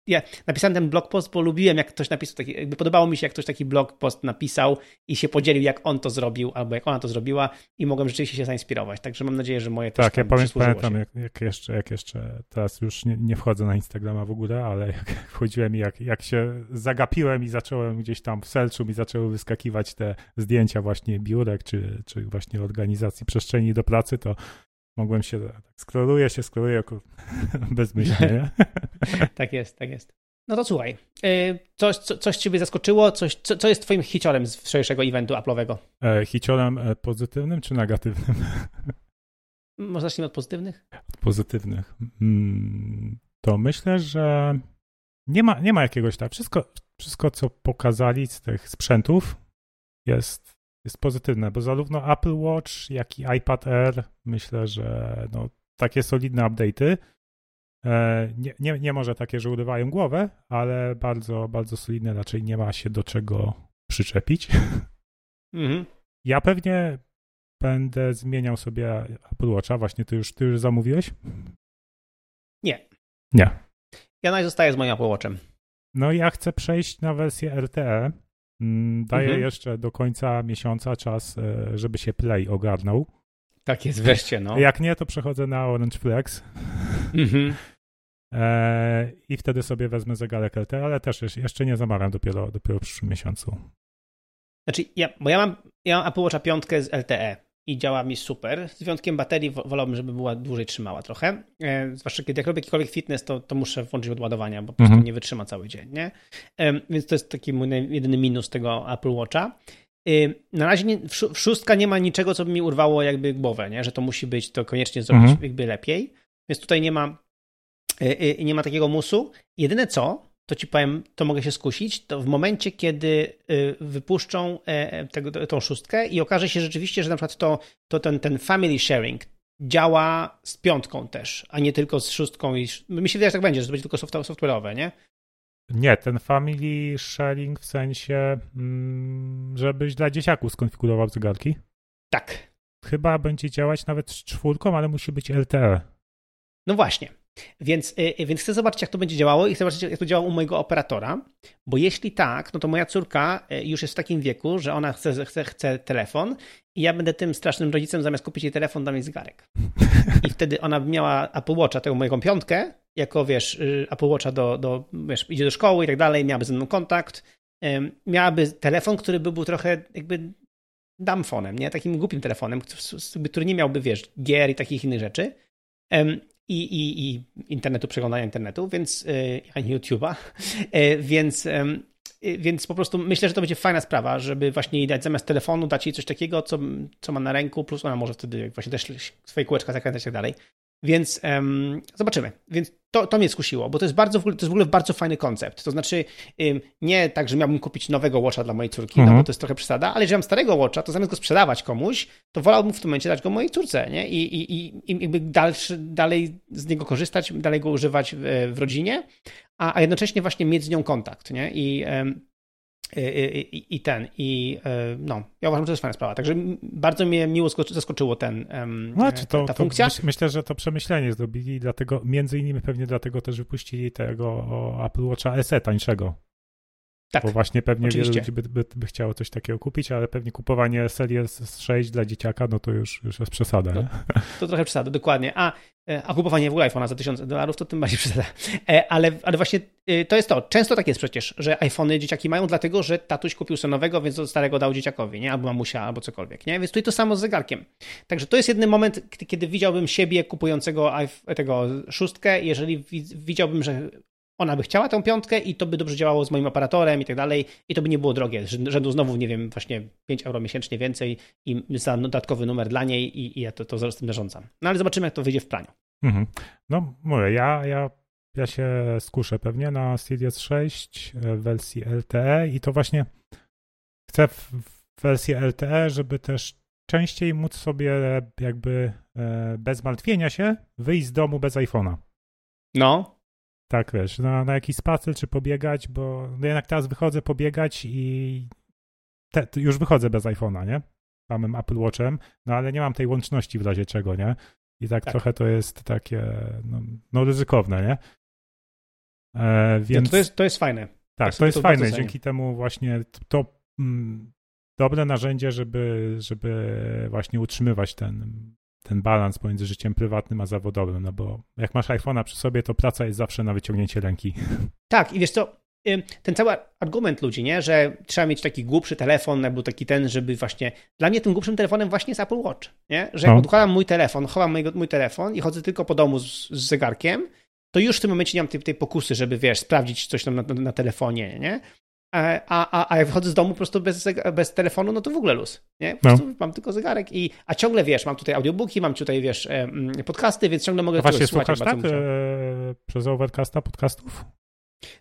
ja napisałem ten blog post, bo lubiłem, jak ktoś napisał taki, jakby podobało mi się, jak ktoś taki blog post napisał i się podzielił, jak on to zrobił, albo jak ona to zrobiła i mogłem rzeczywiście się zainspirować. Także mam nadzieję, że moje tak, też Tak, ja pamiętam, jak, jak, jeszcze, jak jeszcze, teraz już nie, nie, wchodzę na Instagrama w ogóle, ale jak wchodziłem i jak, jak się zagapiłem i zacząłem gdzieś tam w selczu mi zaczęły wyskakiwać te zdjęcia właśnie biurek, czy, czy właśnie organizacji przestrzeni do pracy, to mogłem się, tak skroluję się, skroluję bezmyślnie. tak jest, tak jest. No to słuchaj, y, coś, co, coś ciebie zaskoczyło? Coś, co, co jest twoim hiciorem z wczorajszego eventu Apple'owego? E, hiciorem e, pozytywnym czy negatywnym? Może zacznijmy od pozytywnych? Od pozytywnych. Mm, to myślę, że nie ma, nie ma jakiegoś tak. Wszystko, wszystko, co pokazali z tych sprzętów, jest jest pozytywne, bo zarówno Apple Watch, jak i iPad Air myślę, że no, takie solidne update'y. E, nie, nie, nie może takie, że urywają głowę, ale bardzo, bardzo solidne, raczej nie ma się do czego przyczepić. Mhm. Ja pewnie będę zmieniał sobie Apple Watcha. Właśnie ty już, ty już zamówiłeś? Nie. Nie. Ja nadal zostaję z moim Apple Watchem. No ja chcę przejść na wersję RTE, daję mhm. jeszcze do końca miesiąca czas, e, żeby się Play ogarnął. Tak jest, wreszcie, no. Jak nie, to przechodzę na Orange Flex. Mhm. E, I wtedy sobie wezmę zegarek LTE, ale też jeszcze nie zamawiam dopiero, dopiero w przyszłym miesiącu. Znaczy, ja, bo ja mam, ja mam Apple Watcha 5 z LTE i działa mi super. Z wyjątkiem baterii wolałbym, żeby była dłużej trzymała trochę. E, zwłaszcza kiedy jak robię jakikolwiek fitness, to, to muszę włączyć odładowania, bo po prostu mhm. nie wytrzyma cały dzień. Nie? E, więc to jest taki mój jedyny minus tego Apple Watcha. E, na razie nie, w szóstka nie ma niczego, co by mi urwało jakby głowę, nie? że to musi być, to koniecznie zrobić mhm. jakby lepiej. Więc tutaj nie ma, nie ma takiego musu. Jedyne co, to ci powiem, to mogę się skusić, to w momencie, kiedy y, wypuszczą e, e, tego, tą szóstkę i okaże się rzeczywiście, że na przykład to, to ten, ten family sharing działa z piątką też, a nie tylko z szóstką. I, mi się wydaje, że tak będzie, że to będzie tylko software'owe, nie? Nie, ten family sharing w sensie, mm, żebyś dla dzieciaków skonfigurował zegarki. Tak. Chyba będzie działać nawet z czwórką, ale musi być LTE. No właśnie. Więc, y, y, więc chcę zobaczyć, jak to będzie działało i chcę zobaczyć, jak to działa u mojego operatora, bo jeśli tak, no to moja córka y, już jest w takim wieku, że ona chce, chce, chce telefon i ja będę tym strasznym rodzicem, zamiast kupić jej telefon, dam jej zegarek. I wtedy ona by miała Apple Watcha, tego mojego piątkę, jako wiesz, Apple Watcha do, do, wiesz, idzie do szkoły i tak dalej, miałaby ze mną kontakt, miałaby telefon, który by był trochę jakby damfonem, nie? Takim głupim telefonem, który nie miałby, wiesz, gier i takich innych rzeczy i, i, i internetu, przeglądania internetu, więc e, ani YouTube'a, e, więc, więc po prostu myślę, że to będzie fajna sprawa, żeby właśnie jej dać zamiast telefonu, dać jej coś takiego, co, co ma na ręku, plus ona może wtedy właśnie też swoje kółeczka zakręcać i tak dalej. Więc um, zobaczymy. Więc to, to mnie skusiło, bo to jest, bardzo, to jest w ogóle bardzo fajny koncept. To znaczy, um, nie tak, że miałbym kupić nowego Watcha dla mojej córki, mhm. no bo to jest trochę przesada, ale jeżeli mam starego Watcha, to zamiast go sprzedawać komuś, to wolałbym w tym momencie dać go mojej córce, nie? I, i, i, i jakby dalszy, dalej z niego korzystać, dalej go używać w, w rodzinie, a, a jednocześnie właśnie mieć z nią kontakt, nie? I um, i, i, ten, i e, no, ja uważam, że to jest fajna sprawa. Także bardzo mnie miło zaskoczyło ten, znaczy to, ta funkcja. To myślę, że to przemyślenie zrobili, dlatego, między innymi pewnie dlatego też wypuścili tego Apple Watcha SE tańszego. Tak, bo właśnie pewnie oczywiście. wiele ludzi by, by, by, chciało coś takiego kupić, ale pewnie kupowanie Series 6 dla dzieciaka, no to już, już jest przesada. No, to trochę przesada, dokładnie. A, e, a kupowanie w ogóle iPhone'a za 1000 dolarów to tym bardziej przesada. E, ale, ale właśnie e, to jest to. Często tak jest przecież, że iPhony dzieciaki mają dlatego, że tatuś kupił sobie nowego, więc do starego dał dzieciakowi, nie? Albo mamusia, albo cokolwiek, nie? Więc tutaj to samo z zegarkiem. Także to jest jeden moment, kiedy widziałbym siebie kupującego tego szóstkę, jeżeli widziałbym, że ona by chciała tę piątkę i to by dobrze działało z moim operatorem i tak dalej i to by nie było drogie, rzędu znowu, nie wiem, właśnie 5 euro miesięcznie więcej i za dodatkowy numer dla niej i, i ja to, to z tym zarządzam. No ale zobaczymy, jak to wyjdzie w praniu. Mhm. No mówię, ja, ja, ja się skuszę pewnie na Series 6 w wersji LTE i to właśnie chcę w, w wersji LTE, żeby też częściej móc sobie jakby e, bez martwienia się wyjść z domu bez iPhone'a. No, tak, wiesz, na, na jakiś spacer czy pobiegać, bo no jednak teraz wychodzę pobiegać i te, już wychodzę bez iPhone'a, nie? Samym Apple Watchem, no ale nie mam tej łączności w razie czego, nie? I tak, tak. trochę to jest takie, no, no ryzykowne, nie? E, więc... to, jest, to jest fajne. Tak, to, to jest to fajne. Dzięki temu właśnie to mm, dobre narzędzie, żeby, żeby właśnie utrzymywać ten ten balans pomiędzy życiem prywatnym a zawodowym, no bo jak masz iPhone'a przy sobie, to praca jest zawsze na wyciągnięcie ręki. Tak, i wiesz co, ten cały argument ludzi, nie, że trzeba mieć taki głupszy telefon, albo taki ten, żeby właśnie. Dla mnie tym głupszym telefonem właśnie jest Apple Watch, nie? Że jak no. odkładam mój telefon, chowam mój, mój telefon i chodzę tylko po domu z, z zegarkiem, to już w tym momencie nie mam tej, tej pokusy, żeby wiesz, sprawdzić coś tam na, na, na telefonie, nie? E, a, a, a jak wychodzę z domu po prostu bez, bez telefonu, no to w ogóle luz. Nie? Po no. prostu mam tylko zegarek i, a ciągle wiesz, mam tutaj audiobooki, mam tutaj wiesz podcasty, więc ciągle mogę a właśnie słuchać. tak? E, przez Overcasta podcastów?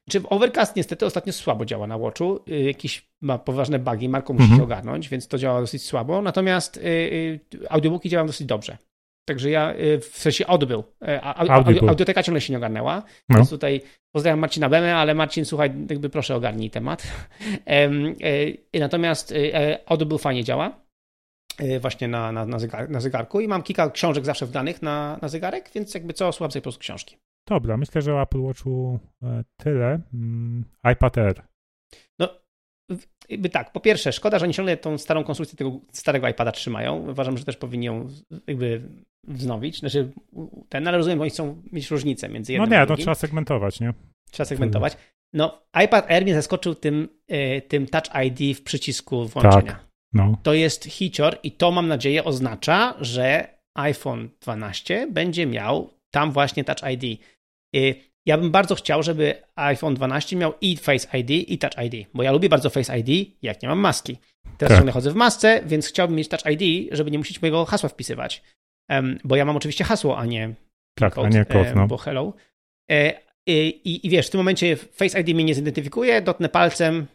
Czy Overcast niestety ostatnio słabo działa na Watchu. Y, jakiś ma poważne bugi, Marko musi mhm. się ogarnąć, więc to działa dosyć słabo. Natomiast y, y, audiobooki działają dosyć dobrze. Także ja y, w sensie odbył. E, Audible. Audioteka ciągle się nie ogarnęła. No. Więc tutaj pozdrawiam Marcina Bemę, ale Marcin, słuchaj, jakby proszę ogarnij temat. E, natomiast Audible fajnie działa. E, właśnie na, na, na, zegar, na zegarku i mam kilka książek zawsze wdanych na, na zegarek, więc jakby co, słucham sobie po prostu książki. Dobra, myślę, że o Apple Watchu tyle. Mm, iPad Air. No, jakby tak, po pierwsze, szkoda, że oni ciągle tą starą konstrukcję tego starego iPada trzymają. Uważam, że też powinni ją jakby wznowić. Znaczy, ten, ale rozumiem, bo oni chcą mieć różnicę między jednym No nie, to trzeba segmentować, nie? Trzeba segmentować. No, iPad Air mnie zaskoczył tym, e, tym Touch ID w przycisku włączenia. Tak, no. To jest hicior i to mam nadzieję oznacza, że iPhone 12 będzie miał tam właśnie Touch ID. Ja bym bardzo chciał, żeby iPhone 12 miał i Face ID, i Touch ID, bo ja lubię bardzo Face ID, jak nie mam maski. Teraz tak. ciągle chodzę w masce, więc chciałbym mieć Touch ID, żeby nie musieć mojego hasła wpisywać. Bo ja mam oczywiście hasło, a nie tak, code, a nie kod, no. bo hello. E, i, I wiesz, w tym momencie Face ID mnie nie zidentyfikuje, dotnę palcem,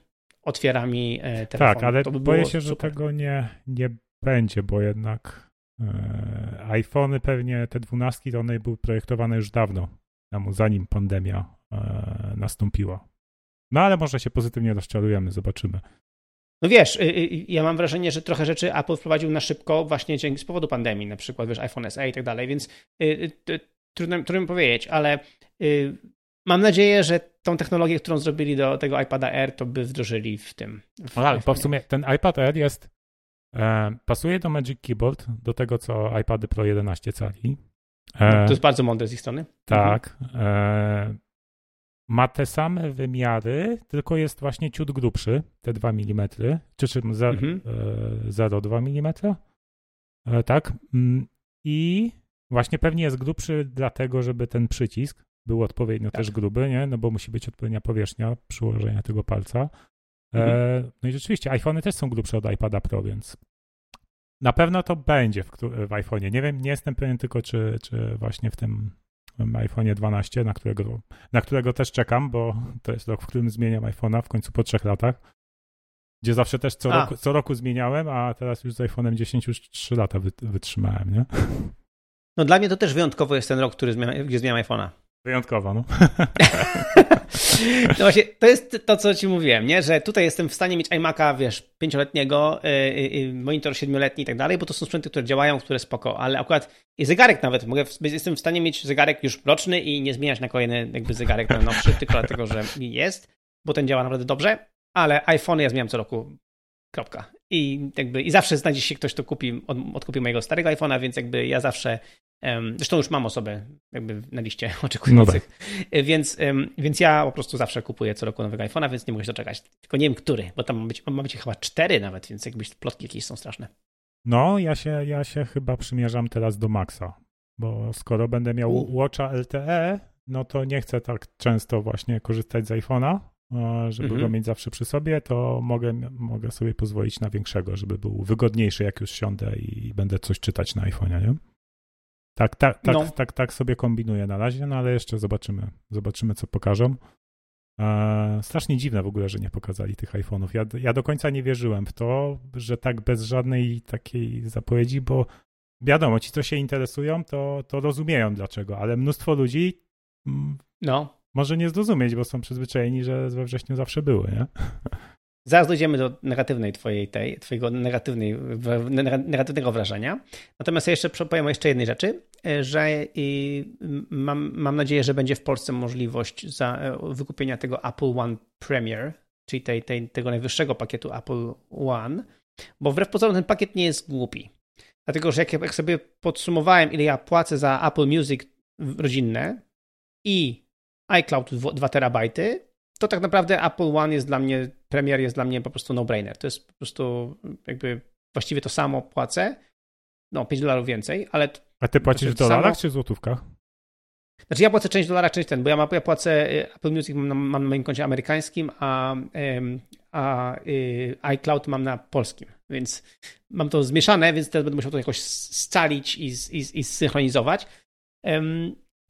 otwiera mi e, telefon. Tak, ale by boję się, że tego nie, nie będzie, bo jednak e, iPhony pewnie, te dwunastki, to one były projektowane już dawno zanim pandemia e, nastąpiła. No ale może się pozytywnie rozczarujemy, zobaczymy. No wiesz, y, y, ja mam wrażenie, że trochę rzeczy Apple wprowadził na szybko właśnie dzięki z powodu pandemii, na przykład wiesz, iPhone SE i tak dalej, więc y, trudno, trudno mi powiedzieć, ale mam nadzieję, że tą technologię, którą zrobili do tego iPada Air, to by wdrożyli w tym. W no, ale bo w sumie ten iPad Air jest, e, pasuje do Magic Keyboard, do tego co iPady Pro 11 cali. E, no, to jest bardzo mądre z ich strony. Tak. E, ma te same wymiary, tylko jest właśnie ciut grubszy, te 2 mm, czy, czy 0,2 mhm. mm. E, tak. I właśnie pewnie jest grubszy dlatego, żeby ten przycisk był odpowiednio tak. też gruby, nie? No bo musi być odpowiednia powierzchnia przyłożenia tego palca. Mhm. No i rzeczywiście, iPhony też są grubsze od iPada Pro, więc na pewno to będzie w, w iPhone'ie. Nie wiem, nie jestem pewien tylko, czy, czy właśnie w tym iPhone'ie 12, na którego, na którego też czekam, bo to jest rok, w którym zmieniam iPhone'a w końcu po trzech latach. Gdzie zawsze też co, roku, co roku zmieniałem, a teraz już z iPhone'em 10 już 3 lata wytrzymałem, nie? No dla mnie to też wyjątkowo jest ten rok, który zmienia, gdzie zmieniam iPhone'a. Wyjątkowo, no. no właśnie, to jest to, co ci mówiłem, nie? że tutaj jestem w stanie mieć iMac'a, wiesz, pięcioletniego, yy, monitor siedmioletni i tak dalej, bo to są sprzęty, które działają, które spoko, ale akurat i zegarek nawet, mogę, jestem w stanie mieć zegarek już roczny i nie zmieniać na kolejny jakby zegarek na nowszy, tylko dlatego, że jest, bo ten działa naprawdę dobrze. ale iPhone ja zmieniam co roku. Kropka. I jakby i zawsze znajdzie się ktoś, kto kupi, od, odkupi mojego starego iPhone'a, więc jakby ja zawsze um, zresztą już mam osobę jakby na liście oczekujących. No tak. więc, um, więc ja po prostu zawsze kupuję co roku nowego iPhone'a, więc nie mogę się doczekać. Tylko nie wiem który, bo tam ma być, ma być chyba cztery nawet, więc jakby plotki jakieś są straszne. No, ja się, ja się chyba przymierzam teraz do Maxa, bo skoro będę miał U. Watcha LTE, no to nie chcę tak często właśnie korzystać z iPhone'a, żeby mhm. go mieć zawsze przy sobie, to mogę, mogę sobie pozwolić na większego, żeby był wygodniejszy, jak już siądę i będę coś czytać na iPhone'ie, nie? Tak, tak, tak, no. tak, tak sobie kombinuję na razie, no ale jeszcze zobaczymy, zobaczymy co pokażą. E, strasznie dziwne w ogóle, że nie pokazali tych iPhone'ów. Ja, ja do końca nie wierzyłem w to, że tak bez żadnej takiej zapowiedzi, bo wiadomo, ci, co się interesują, to, to rozumieją dlaczego, ale mnóstwo ludzi mm, no. Może nie zrozumieć, bo są przyzwyczajeni, że we wrześniu zawsze były, nie? Zaraz dojdziemy do negatywnej twojej, tej, twojego negatywnej, negatywnego wrażenia. Natomiast ja jeszcze powiem o jeszcze jednej rzeczy, e, że mam, mam nadzieję, że będzie w Polsce możliwość za, e, wykupienia tego Apple One Premier, czyli tej, tej, tego najwyższego pakietu Apple One, bo wbrew pozorom ten pakiet nie jest głupi. Dlatego, że jak, jak sobie podsumowałem, ile ja płacę za Apple Music rodzinne i iCloud 2 terabajty, to tak naprawdę Apple One jest dla mnie, Premier jest dla mnie po prostu no-brainer. To jest po prostu jakby właściwie to samo płacę. No, 5 dolarów więcej, ale. A ty płacisz w dolarach samo... czy w złotówkach? Znaczy ja płacę część dolara, część ten, bo ja, ma, ja płacę y, Apple Music mam na, mam na moim koncie amerykańskim, a, a y, iCloud mam na polskim, więc mam to zmieszane, więc teraz będę musiał to jakoś scalić i, i, i zsynchronizować.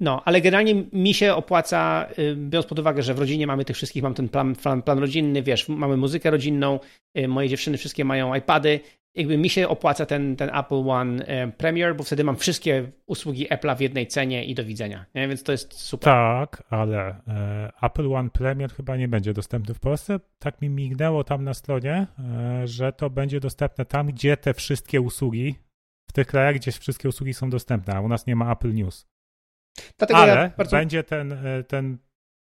No, ale generalnie mi się opłaca, y, biorąc pod uwagę, że w rodzinie mamy tych wszystkich, mam ten plan, plan, plan rodzinny, wiesz, mamy muzykę rodzinną, y, moje dziewczyny wszystkie mają iPady, jakby mi się opłaca ten, ten Apple One y, Premier, bo wtedy mam wszystkie usługi Apple'a w jednej cenie i do widzenia, nie? więc to jest super. Tak, ale e, Apple One Premier chyba nie będzie dostępny w Polsce. Tak mi mignęło tam na stronie, e, że to będzie dostępne tam, gdzie te wszystkie usługi, w tych krajach, gdzie wszystkie usługi są dostępne, a u nas nie ma Apple News. Dlatego Ale ja bardzo... będzie ten, e, ten,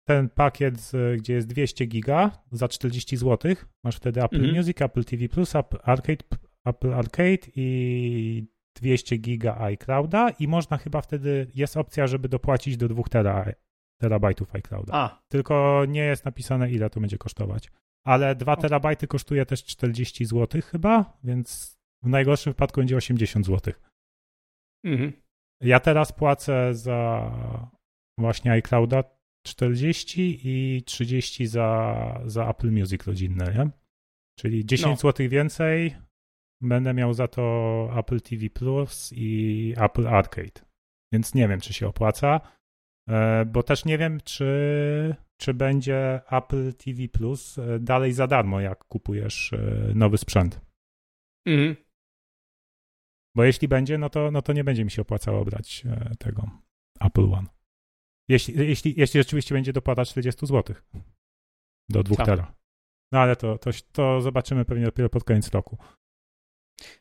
ten pakiet, gdzie jest 200 giga za 40 zł. Masz wtedy Apple -hmm. Music, Apple TV Plus, Apple Arcade, Apple Arcade i 200 giga iClouda i można chyba wtedy, jest opcja, żeby dopłacić do 2 tera, terabajtów iClouda. A. Tylko nie jest napisane, ile to będzie kosztować. Ale 2 terabajty kosztuje też 40 zł chyba, więc w najgorszym wypadku będzie 80 zł. Mhm. Ja teraz płacę za właśnie iClouda 40 i 30 za, za Apple Music rodzinne, nie? Czyli 10 no. zł więcej będę miał za to Apple TV Plus i Apple Arcade. Więc nie wiem, czy się opłaca, e, bo też nie wiem, czy, czy będzie Apple TV Plus e, dalej za darmo, jak kupujesz e, nowy sprzęt. Mhm. Bo jeśli będzie, no to, no to nie będzie mi się opłacało brać e, tego Apple One. Jeśli, jeśli, jeśli rzeczywiście będzie dopłata 40 zł do 2 tak. tera. No ale to, to, to zobaczymy pewnie dopiero pod koniec roku.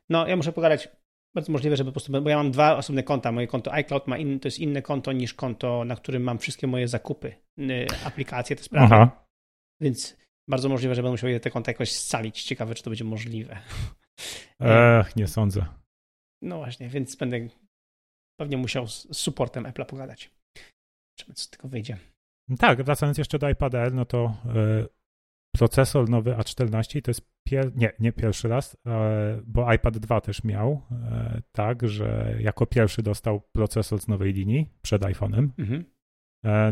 No, ja muszę pogadać. Bardzo możliwe, żeby po prostu, bo ja mam dwa osobne konta. Moje konto iCloud ma in, to jest inne konto niż konto, na którym mam wszystkie moje zakupy, aplikacje, te sprawy. Aha. Więc bardzo możliwe, że będę musiał te konta jakoś scalić. Ciekawe, czy to będzie możliwe. Ech, nie sądzę. No właśnie, więc będę pewnie musiał z supportem Apple'a pogadać. Zobaczymy, co z tego wyjdzie. Tak, wracając jeszcze do iPada Air, no to y, procesor nowy A14 to jest pier... nie, nie pierwszy raz, y, bo iPad 2 też miał y, tak, że jako pierwszy dostał procesor z nowej linii przed iPhone'em. Mhm.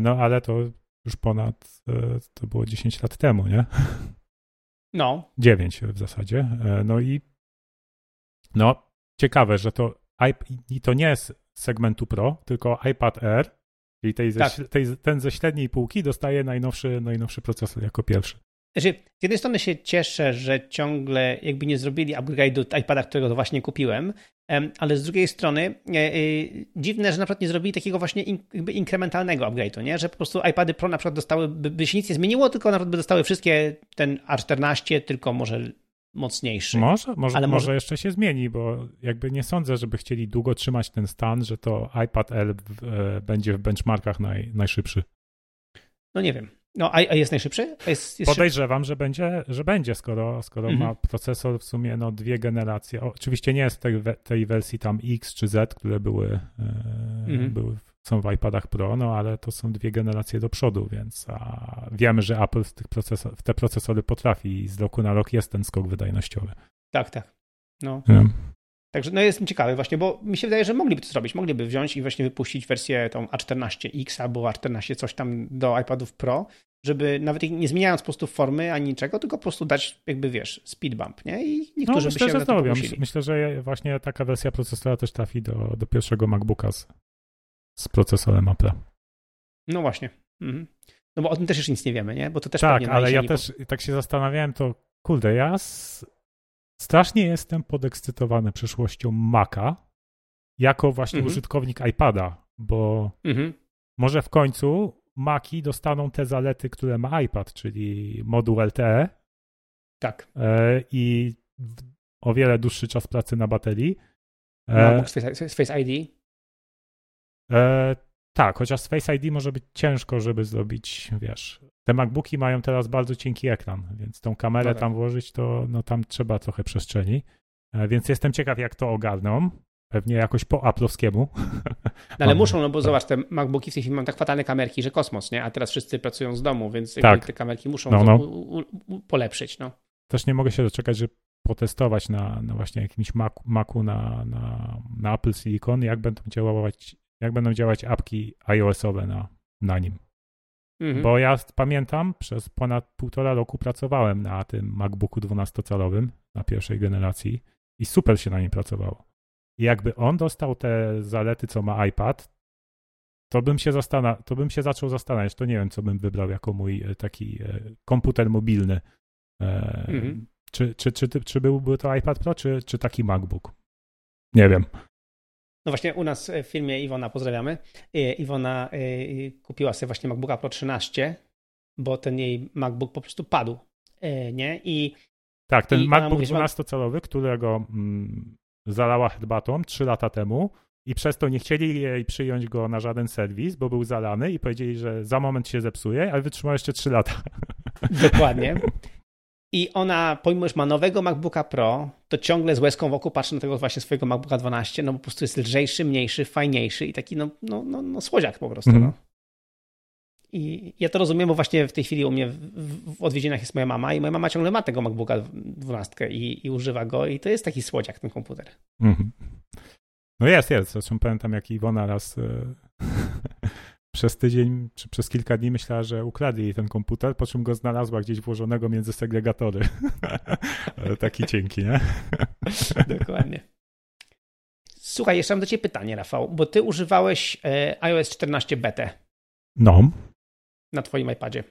no ale to już ponad, to było 10 lat temu, nie? No. 9 w zasadzie. no i no, ciekawe, że to, i to nie jest segmentu Pro, tylko iPad Air, czyli tej, tak. ze, tej, ten ze średniej półki dostaje najnowszy, najnowszy procesor jako pierwszy. Znaczy, z jednej strony się cieszę, że ciągle jakby nie zrobili upgrade'u iPada, którego właśnie kupiłem, ale z drugiej strony e, e, dziwne, że na przykład nie zrobili takiego właśnie jakby inkrementalnego upgrade'u, nie? że po prostu iPady Pro na przykład dostały, by, by się nic nie zmieniło, tylko na przykład by dostały wszystkie ten A14, tylko może mocniejszy. Może, może, ale może, może jeszcze się zmieni, bo jakby nie sądzę, żeby chcieli długo trzymać ten stan, że to iPad L w, e, będzie w benchmarkach naj, najszybszy. No nie wiem. No, a, a jest najszybszy? Jest, jest Podejrzewam, szybszy? że będzie, że będzie skoro, skoro mhm. ma procesor w sumie no, dwie generacje. Oczywiście nie jest tej, tej wersji tam X czy Z, które były, e, mhm. były są w iPadach Pro, no ale to są dwie generacje do przodu, więc a wiemy, że Apple w, tych procesor, w te procesory potrafi i z roku na rok jest ten skok wydajnościowy. Tak, tak. No. Ja. Także no jestem ciekawy właśnie, bo mi się wydaje, że mogliby to zrobić. Mogliby wziąć i właśnie wypuścić wersję tą A14X albo A14 coś tam do iPadów Pro, żeby nawet nie zmieniając po prostu formy ani niczego, tylko po prostu dać jakby, wiesz, speed bump, nie? I niektórzy no, myślę, by się że zrobią. Myślę, że właśnie taka wersja procesora też trafi do, do pierwszego MacBooka z, z procesorem Apple. No właśnie. Mhm. No bo o tym też już nic nie wiemy, nie? Bo to też Tak, ale ja też po... tak się zastanawiałem, to kurde, ja z strasznie jestem podekscytowany przyszłością Maca jako właśnie mhm. użytkownik iPada, bo mhm. może w końcu Maki dostaną te zalety, które ma iPad, czyli moduł LTE. Tak. E, I o wiele dłuższy czas pracy na baterii. E, z Face, Face ID? E, tak, chociaż z Face ID może być ciężko, żeby zrobić, wiesz, te MacBooki mają teraz bardzo cienki ekran, więc tą kamerę Dobra. tam włożyć, to no, tam trzeba trochę przestrzeni. E, więc jestem ciekaw, jak to ogarną. Pewnie jakoś po aplowskiemu. No, ale muszą, no bo zobacz, te MacBooki w tej chwili mają tak fatalne kamerki, że kosmos, nie? A teraz wszyscy pracują z domu, więc tak. te kamerki muszą no, no. U, u, polepszyć, no. Też nie mogę się doczekać, żeby potestować na, na właśnie jakimś Macu, Macu na, na, na Apple Silicon, jak będą działać, jak będą działać apki iOS-owe na, na nim. Mhm. Bo ja pamiętam, przez ponad półtora roku pracowałem na tym MacBooku 12-calowym, na pierwszej generacji i super się na nim pracowało. I jakby on dostał te zalety, co ma iPad, to bym się zastan- to bym się zaczął zastanawiać, to nie wiem, co bym wybrał jako mój e, taki e, komputer mobilny. E, mhm. Czy, czy, czy, czy byłby to iPad Pro, czy, czy taki MacBook? Nie wiem. No właśnie u nas w filmie Iwona, pozdrawiamy. Iwona kupiła sobie właśnie MacBooka Pro 13, bo ten jej MacBook po prostu padł, nie? I tak, ten MacBook 12-calowy, którego mm, zalała herbatą 3 lata temu i przez to nie chcieli jej przyjąć go na żaden serwis, bo był zalany i powiedzieli, że za moment się zepsuje, ale wytrzymał jeszcze 3 lata. Dokładnie. I ona, pomimo, że ma nowego MacBooka Pro, to ciągle z łezką wokół patrzy na tego właśnie swojego MacBooka 12, no po prostu jest lżejszy, mniejszy, fajniejszy i taki no, no, no, no słodziak po prostu. -hmm. no. I ja to rozumiem, bo właśnie w tej chwili u mnie w, odwiedzinach jest moja mama i moja mama ciągle ma tego MacBooka 12 i, i używa go i to jest taki słodziak ten komputer. -hmm. No jest, jest. Zresztą pamiętam, jak Iwona raz e, przez tydzień czy przez kilka dni myślała, że ukradli jej ten komputer, po czym go znalazła gdzieś włożonego między segregatory. Taki cienki, nie? Dokładnie. Słuchaj, jeszcze mam do Ciebie pytanie, Rafał, bo Ty używałeś e, iOS 14 betę. No. Na Twoim iPadzie.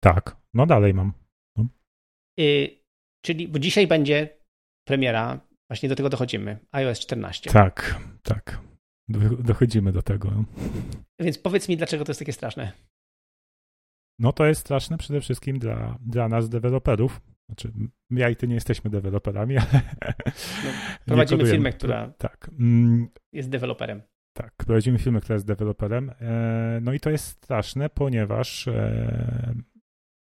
Tak, no dalej mam. No. Y, czyli, bo dzisiaj będzie premiera, właśnie do tego dochodzimy, iOS 14. Tak, tak. Dochodzimy do tego. Więc powiedz mi, dlaczego to jest takie straszne? No to jest straszne przede wszystkim dla, dla nas, deweloperów. Znaczy, ja i ty nie jesteśmy deweloperami, ale. No, prowadzimy firmę, która tak. Mm. jest deweloperem. Tak, prowadzimy firmę, która jest deweloperem. E, no i to jest straszne, ponieważ e,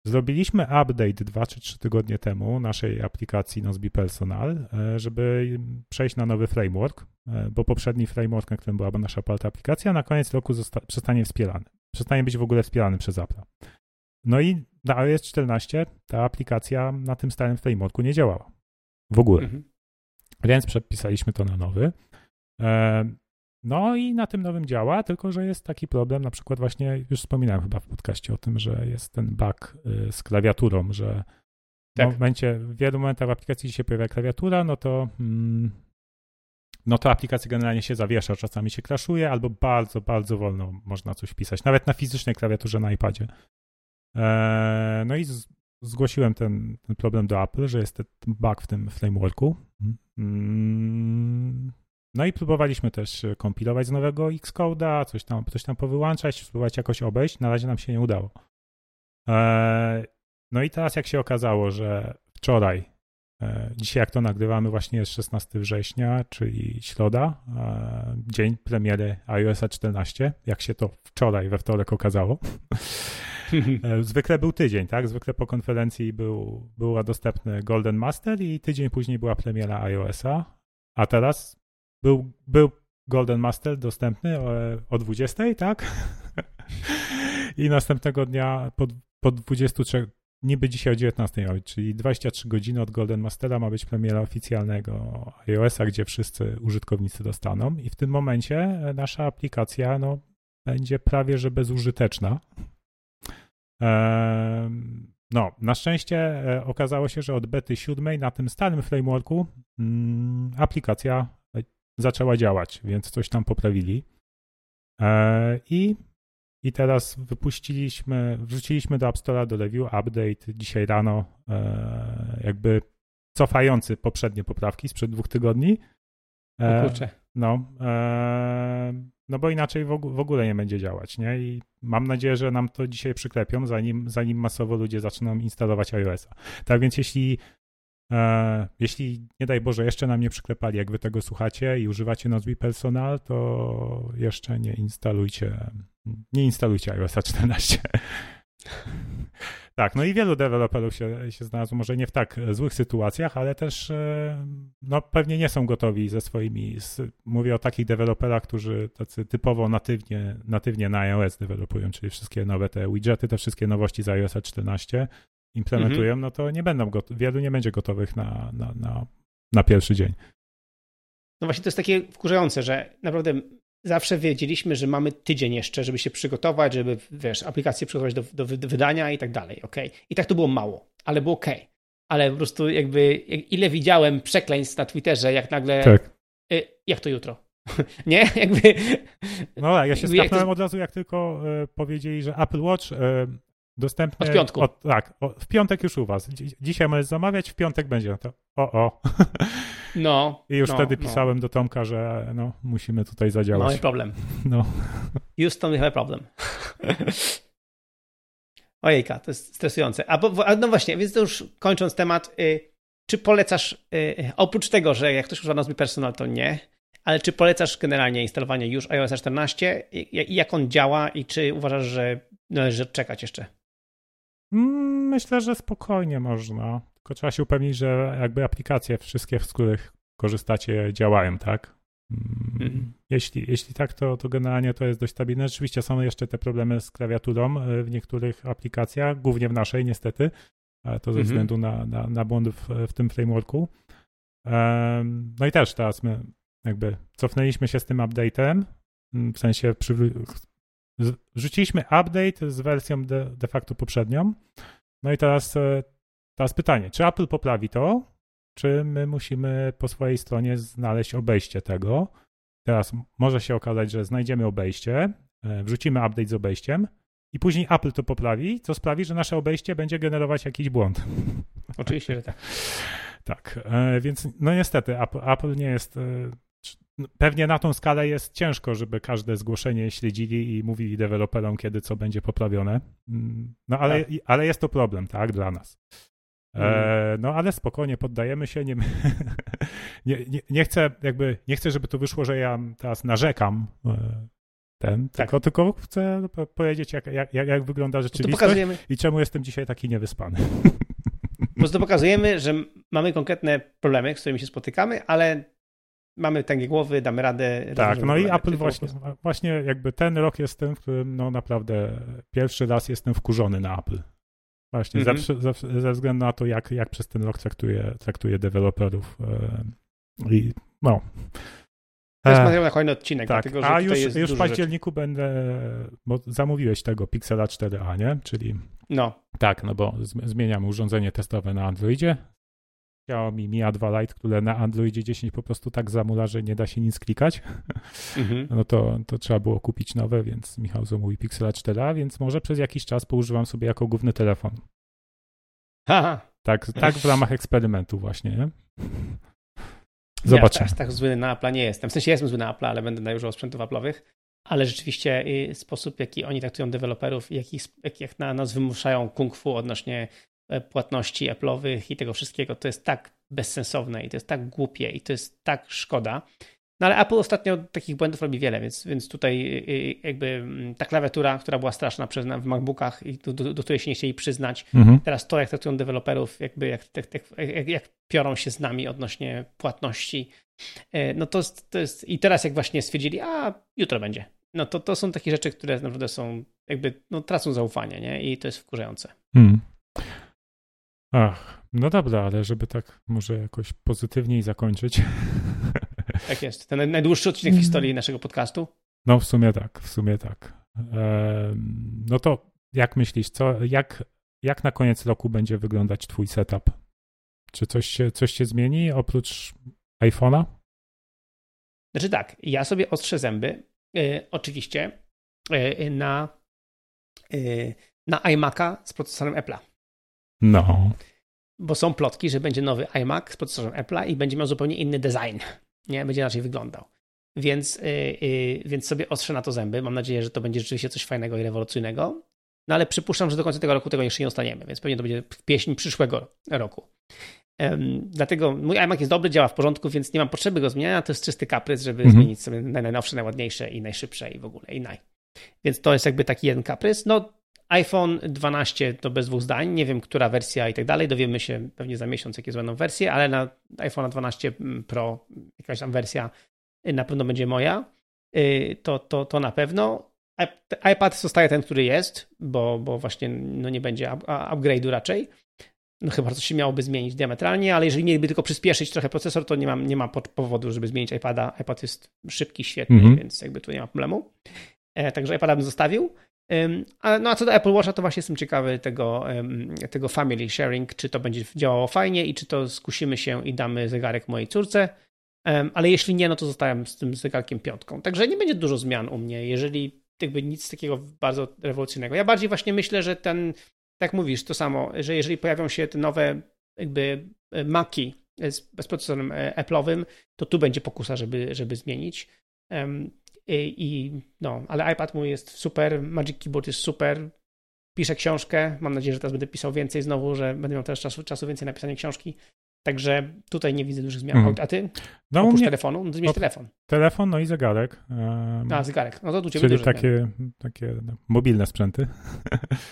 zrobiliśmy update 2 czy 3 tygodnie temu naszej aplikacji Nozbe Personal, e, żeby przejść na nowy framework, bo poprzedni framework, na którym była nasza palta aplikacja, na koniec roku przestanie wspierany. Przestanie być w ogóle wspierany przez Apple. No i na iOS 14 ta aplikacja na tym starym frameworku nie działała. W ogóle. Mhm. Więc przepisaliśmy to na nowy. No i na tym nowym działa, tylko że jest taki problem, na przykład właśnie, już wspominałem chyba w podcaście o tym, że jest ten bug y, z klawiaturą, że tak. w momencie, w wielu momentach w aplikacji się pojawia klawiatura, no to mm, no to aplikacja generalnie się zawiesza, czasami się kraszuje, albo bardzo, bardzo wolno można coś pisać, nawet na fizycznej klawiaturze na iPadzie. Eee, no i z, zgłosiłem ten, ten, problem do Apple, że jest ten bug w tym frameworku. Mm, no i próbowaliśmy też e, kompilować z nowego Xcode'a, coś tam, coś tam powyłączać, spróbować jakoś obejść. Na razie nam się nie udało. E, no i teraz jak się okazało, że wczoraj, e, dzisiaj jak to nagrywamy, właśnie jest 16 września, czyli środa, dzień premiery iOS 14, jak się to wczoraj we wtorek okazało. Zwykle był tydzień, tak? Zwykle po konferencji był, była dostępny Golden Master i tydzień później była premiera iOS-a, a teraz był, był Golden Master dostępny o, o 20, tak? I następnego dnia po, po 23, niby dzisiaj o 19 ma być, czyli 23 godziny od Golden Mastera ma być premiera oficjalnego iOS-a, gdzie wszyscy użytkownicy dostaną i w tym momencie nasza aplikacja no, będzie prawie że bezużyteczna. No, na szczęście e, okazało się, że od bety 7 na tym starym frameworku mm, aplikacja zaczęła działać, więc coś tam poprawili. E, I, I teraz wypuściliśmy, wrzuciliśmy do App Store'a do review update dzisiaj rano, e, jakby cofający poprzednie poprawki sprzed dwóch tygodni. Kurczę. No, no bo inaczej w ogóle nie będzie działać, nie? I mam nadzieję, że nam to dzisiaj przyklepią, zanim, zanim masowo ludzie zaczną instalować iOS-a. Tak więc jeśli, e, jeśli nie daj Boże jeszcze nam nie przyklepali, jak wy tego słuchacie i używacie Nozbe Personal, to jeszcze nie instalujcie, nie instalujcie iOS 14. Tak, no i wielu deweloperów się, się znalazło, może nie w tak złych sytuacjach, ale też e, no, pewnie nie są gotowi ze swoimi. Mówię o takich deweloperach, którzy tacy typowo natywnie, natywnie na iOS dewelopują, czyli wszystkie nowe te widgety, te wszystkie nowości z iOS 14 implementują, mhm. no to nie będą gotowi, wielu nie będzie gotowych na, na, na, na pierwszy dzień. No właśnie to jest takie wkurzające, że naprawdę zawsze wiedzieliśmy, że mamy tydzień jeszcze, żeby się przygotować, żeby, wiesz, aplikację przygotować do, do wydania i tak dalej, ok? I tak to było mało, ale było ok. Ale po prostu jakby, ile widziałem przekleństw na Twitterze, jak nagle, tak. y, jak to jutro? nie? Jakby... No ja się skapnąłem to... od razu, jak tylko y, powiedzieli, że Apple Watch y, dostępny... Od piątku. Od, tak, o, w piątek już u was. Dzisiaj możesz zamawiać, w piątek będzie. To, o, o. No. I już no, wtedy no. pisałem do Tomka, że no, musimy tutaj zadziałać. Mamy problem. No. Houston, we have problem. Ojejka, to jest stresujące. A, bo, no właśnie, więc to już kończąc temat, y, czy polecasz, y, oprócz tego, że jak ktoś używa nazwy personal, to nie, ale czy polecasz generalnie instalowanie już iOS 14 i jak on działa i czy uważasz, że należy czekać jeszcze? Mm, myślę, że spokojnie można. Tylko trzeba się upewnić, że jakby aplikacje wszystkie, z których korzystacie, działają, tak? Mm, jeśli, jeśli tak, to, to generalnie to jest dość stabilne. Rzeczywiście są jeszcze te problemy z klawiaturą e, w niektórych aplikacjach, głównie w naszej niestety, ale to ze mhm. względu na, na, na błąd w, w tym frameworku. No i też teraz my jakby cofnęliśmy się z tym update'em, mm, w sensie przy, rzuciliśmy update z wersją de, de facto poprzednią. No i teraz e, Teraz pytanie, czy Apple poprawi to, czy my musimy po swojej stronie znaleźć obejście tego? Teraz może się okazać, że znajdziemy obejście, e, wrzucimy update z obejściem i później Apple to poprawi, co sprawi, że nasze obejście będzie generować jakiś błąd. Oczywiście, że tak. tak, e, więc no niestety Apple, Apple nie jest Pewnie na tą skalę jest ciężko, żeby każde zgłoszenie śledzili i mówili deweloperom, kiedy co będzie poprawione. Mm, no ale, tak. ale jest to problem, tak, dla nas. E, no ale spokojnie, poddajemy się. Nie, nie, nie, nie, chcę jakby, nie chcę, żeby to wyszło, że ja teraz narzekam e, ten, tak. tylko, tylko chcę powiedzieć, jak, jak, jak wygląda rzeczywistość i czemu jestem dzisiaj taki niewyspany. Po prostu pokazujemy, że mamy konkretne problemy, z którymi się spotykamy, ale mamy tęgie głowy, damy radę. Tak, no i Apple właśnie, właśnie jakby ten rok jest tym, w którym no naprawdę pierwszy raz jestem wkurzony na Apple. Właśnie, mm -hmm. ze, ze, ze, względu na to, jak, jak przez ten rok traktuje, traktuje deweloperów. E, I no. To jest materiał na kolejny odcinek, tak. dlatego, że A już, już w październiku rzeczy. będę, bo zamówiłeś tego Pixela 4a, nie? Czyli. No. Tak, no bo zmieniamy urządzenie testowe na Androidzie Xiaomi Mi A2 Lite, które na Androidzie 10 po prostu tak zamula, że nie da się nic klikać, mhm. no to, to trzeba było kupić nowe, więc Michał zamówi Pixela 4a, więc może przez jakiś czas poużywam sobie jako główny telefon. Haha. Tak, tak w ramach eksperymentu właśnie, nie? Zobaczymy. Ja tak zły na Apple nie jestem. W sensie jestem zły na Apple, ale będę używał sprzętów Apple'owych. Ale rzeczywiście y, sposób, jaki oni traktują deweloperów, jak, jak na nas wymuszają kung fu odnośnie płatności Apple'owych i tego wszystkiego, to jest tak bezsensowne i to jest tak głupie i to jest tak szkoda. No ale Apple ostatnio takich błędów robi wiele, więc, więc tutaj y, y, jakby mm, ta klawiatura, która była straszna przez, w MacBookach i do, do, do której się nie chcieli przyznać, mhm. teraz to, jak traktują deweloperów, jakby jak, jak, jak, jak piorą się z nami odnośnie płatności, e, no to, to jest... I teraz jak właśnie stwierdzili, a jutro będzie, no to, to są takie rzeczy, które naprawdę są jakby, no tracą zaufanie, nie? I to jest wkurzające. Hmm. Ach, no dobra, ale żeby tak może jakoś pozytywniej zakończyć. Tak jest. Ten najdłuższy odcinek w historii naszego podcastu. No w sumie tak, w sumie tak. No to jak myślisz, co, jak, jak na koniec roku będzie wyglądać twój setup? Czy coś się, coś się zmieni oprócz iPhone'a? Znaczy tak, ja sobie ostrzę zęby, yy, oczywiście, yy, na, yy, na iMac'a z procesorem Apple'a. No. Bo są plotki, że będzie nowy iMac z procesorem Apple'a i będzie miał zupełnie inny design. Nie, będzie inaczej wyglądał. Więc, yy, yy, więc sobie ostrzę na to zęby. Mam nadzieję, że to będzie rzeczywiście coś fajnego i rewolucyjnego. No ale przypuszczam, że do końca tego roku tego jeszcze nie ostaniemy, więc pewnie to będzie pieśń przyszłego roku. Um, dlatego mój iMac jest dobry, działa w porządku, więc nie mam potrzeby go zmieniania. To jest czysty kaprys, żeby mhm. zmienić sobie na najnowsze, najładniejsze i najszybsze i w ogóle i naj. Więc to jest jakby taki jeden kaprys. No iPhone 12 to bez dwóch zdań. Nie wiem, która wersja i tak dalej. Dowiemy się pewnie za miesiąc, jakie będą wersje, ale na iPhone 12 Pro jakaś tam wersja na pewno będzie moja. Y, to, to, to na pewno. iPad zostaje ten, który jest, bo, bo właśnie no nie będzie upgrade'u raczej. No chyba coś się miałoby zmienić diametralnie, ale jeżeli mieliby tylko przyspieszyć trochę procesor, to nie, mam, nie ma powodu, żeby zmienić iPada. iPad jest szybki, świetny, mm -hmm. więc jakby tu nie ma problemu. E, także iPada bym zostawił. No a co do Apple Watcha, to właśnie jestem ciekawy tego, tego family sharing, czy to będzie działało fajnie i czy to skusimy się i damy zegarek mojej córce. Ale jeśli nie, no to zostałem z tym zegarkiem piątką. Także nie będzie dużo zmian u mnie, jeżeli jakby nic takiego bardzo rewolucyjnego. Ja bardziej właśnie myślę, że ten, tak mówisz, to samo, że jeżeli pojawią się te nowe jakby e, Maki z, z procesorem e, Apple'owym, to tu będzie pokusa, żeby, żeby zmienić. I, no, ale iPad mój jest super, Magic Keyboard jest super. Piszę książkę. Mam nadzieję, że teraz będę pisał więcej znowu, że będę miał też czasu, czasu więcej na pisanie książki. Także tutaj nie widzę dużych zmian. Mhm. A ty? No, Oprócz mnie... telefonu? No, to mieć telefon. Telefon, no i zegarek. Um, A, zegarek. No to tu Czyli takie, takie no, mobilne sprzęty.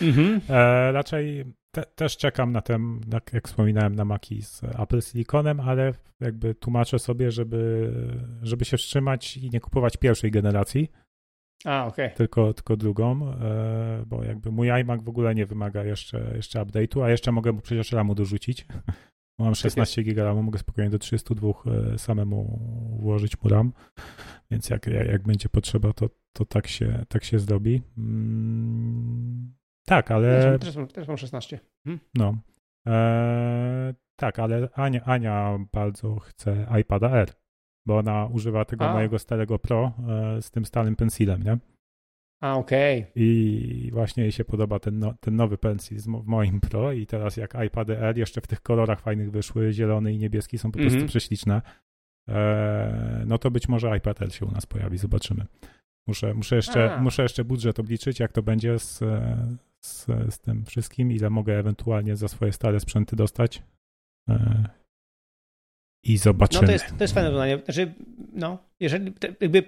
Mhm. e, raczej te, też czekam na ten, tak jak wspominałem, na Maki z Apple Siliconem, ale jakby tłumaczę sobie, żeby, żeby się wstrzymać i nie kupować pierwszej generacji. A, okej. Okay. Tylko, tylko drugą, e, bo jakby mój iMac w ogóle nie wymaga jeszcze, jeszcze update'u, a jeszcze mogę mu przecież RAMu dorzucić. Mam 16 GB RAMu, mogę spokojnie do 32 e, samemu włożyć mu RAM, więc jak, jak, jak będzie potrzeba, to, to tak, się, tak się zrobi. Tak, ale. Też, też, też mam 16. Hmm? No. E, tak, ale Ania, Ania bardzo chce iPada R, bo ona używa tego A. mojego starego Pro e, z tym stałym pensilem, nie? A, okej. Okay. I właśnie jej się podoba ten, no, ten nowy pensil w moim Pro i teraz jak iPady R jeszcze w tych kolorach fajnych wyszły, zielony i niebieski są po prostu mm -hmm. prześliczne, e, no to być może iPad R się u nas pojawi, zobaczymy. Muszę, muszę, jeszcze, muszę jeszcze budżet obliczyć, jak to będzie z, z, z tym wszystkim, ile mogę ewentualnie za swoje stare sprzęty dostać. E, I zobaczymy. No to jest, to jest fajne rozwiązanie. Znaczy, no, jeżeli jakby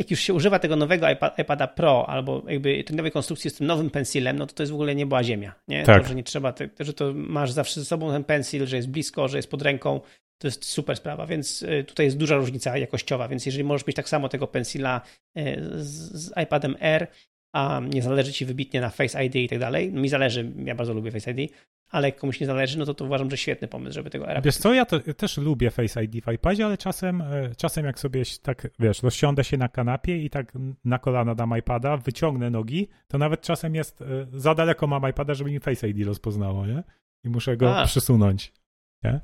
jak już się używa tego nowego iPad, iPada Pro albo jakby tej nowej konstrukcji z tym nowym pensilem, no to to jest w ogóle nie była ziemia. Nie? Tak. To, że nie trzeba, że to masz zawsze ze sobą ten pensil, że jest blisko, że jest pod ręką, to jest super sprawa, więc y, tutaj jest duża różnica jakościowa, więc jeżeli możesz mieć tak samo tego pensila y, z, z iPadem R, a nie zależy ci wybitnie na Face ID i tak dalej, mi zależy, ja bardzo lubię Face ID, ale jak komuś nie zależy, no to, to uważam, że świetny pomysł, żeby tego era. Wiesz co, ja to, też lubię Face ID w iPadzie, ale czasem, e, czasem jak sobie tak, wiesz, rozsiądę się na kanapie i tak na kolana dam iPada, wyciągnę nogi, to nawet czasem jest, e, za daleko mam iPada, żeby mi Face ID rozpoznało, nie? I muszę go A. przysunąć, nie?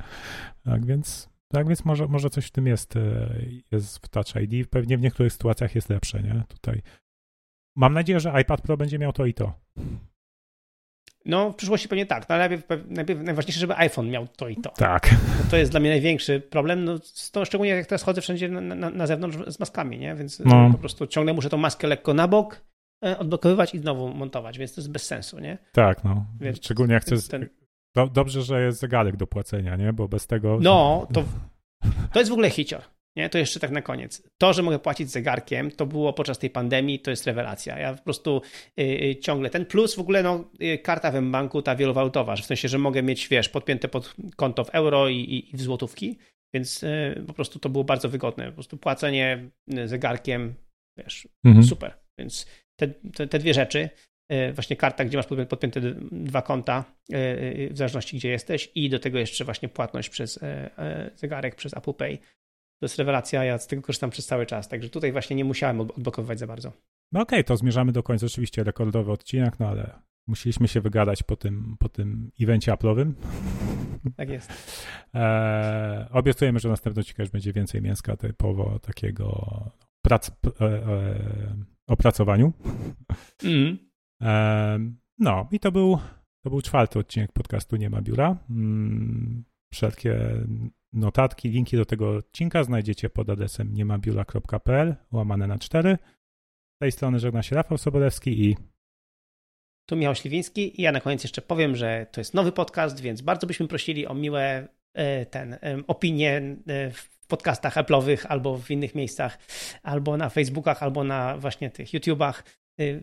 Tak więc, tak więc może, może coś w tym jest, e, jest w Touch ID. Pewnie w niektórych sytuacjach jest lepsze, nie? Tutaj Mam nadzieję, że iPad Pro będzie miał to i to. No, w przyszłości pewnie tak. No, ale najpierw, najpierw, najważniejsze, żeby iPhone miał to i to. Tak. to jest dla mnie największy problem. No, to szczególnie jak teraz chodzę wszędzie na, na, na zewnątrz z maskami, nie? Więc no. po prostu ciągle muszę tą maskę lekko na bok, e, odblokowywać i znowu montować, więc to jest bez sensu, nie? Tak, no. Więc szczególnie jak chcesz... Ten... Do, dobrze, że jest zegarek do płacenia, nie? Bo bez tego... No, to, to jest w ogóle hicior. Nie? To jeszcze tak na koniec. To, że mogę płacić zegarkiem, to było podczas tej pandemii, to jest rewelacja. Ja po prostu yy, ciągle ten plus w ogóle, no, yy, karta w banku ta wielowalutowa, w sensie, że mogę mieć, wiesz, podpięte pod konto w euro i, i, i w złotówki, więc yy, po prostu to było bardzo wygodne. Po prostu płacenie zegarkiem, wiesz, mhm. super. Więc te, te, te dwie rzeczy, właśnie karta, gdzie masz podpięte dwa konta, w zależności gdzie jesteś i do tego jeszcze właśnie płatność przez zegarek, przez Apple Pay to jest rewelacja, ja z tego korzystam przez cały czas, także tutaj właśnie nie musiałem odblokowywać za bardzo. No okej, okay, to zmierzamy do końca, oczywiście rekordowy odcinek, no ale musieliśmy się wygadać po tym, po tym evencie Apple'owym. Tak jest. E, obiecujemy, że następny odcinek będzie więcej mięska typowo takiego prac, e, e, opracowaniu. Mm. E, no i to był, to był czwarty odcinek podcastu Nie ma biura. Mm, wszelkie notatki, linki do tego odcinka znajdziecie pod adresem niemabiula.pl łamane na 4. Z tej strony żegna się Rafał Sobolewski i tu Michał Śliwiński i ja na koniec jeszcze powiem, że to jest nowy podcast, więc bardzo byśmy prosili o miłe e, ten, opinie e, w podcastach Apple'owych albo w innych miejscach, albo na Facebookach, albo na właśnie tych YouTubach. Y,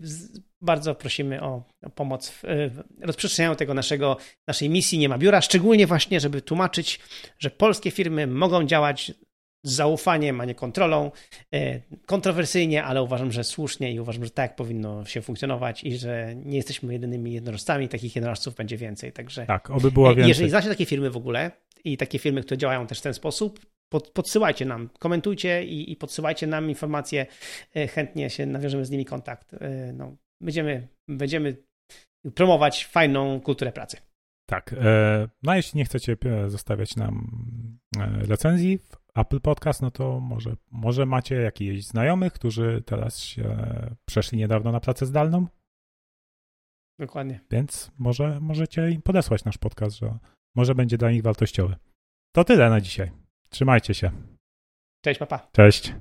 bardzo prosimy o, pomoc w rozprzestrzenianiu tego naszego, naszej misji Nie ma biura, szczególnie właśnie, żeby tłumaczyć, że polskie firmy mogą działać z zaufaniem, a nie kontrolą. Y, kontrowersyjnie, ale uważam, że słusznie i uważam, że tak powinno się funkcjonować i że nie jesteśmy jedynymi jednorożcami, takich jednorożców będzie więcej. Także tak, oby było więcej. Jeżeli znacie takie firmy w ogóle i takie firmy, które działają też w ten sposób, pod, podsyłajcie nam, komentujcie i, i, podsyłajcie nam informacje. E, chętnie się nawiążemy z nimi kontakt. E, no, będziemy, będziemy promować fajną kulturę pracy. Tak. E, no a jeśli nie chcecie zostawiać nam recenzji w Apple Podcast, no to może, może macie jakichś znajomych, którzy teraz się przeszli niedawno na pracę zdalną? Dokładnie. Więc może możecie im podesłać nasz podcast, że może będzie dla nich wartościowy. To tyle na dzisiaj. Trzymajcie się. Cześć, papa. Cześć.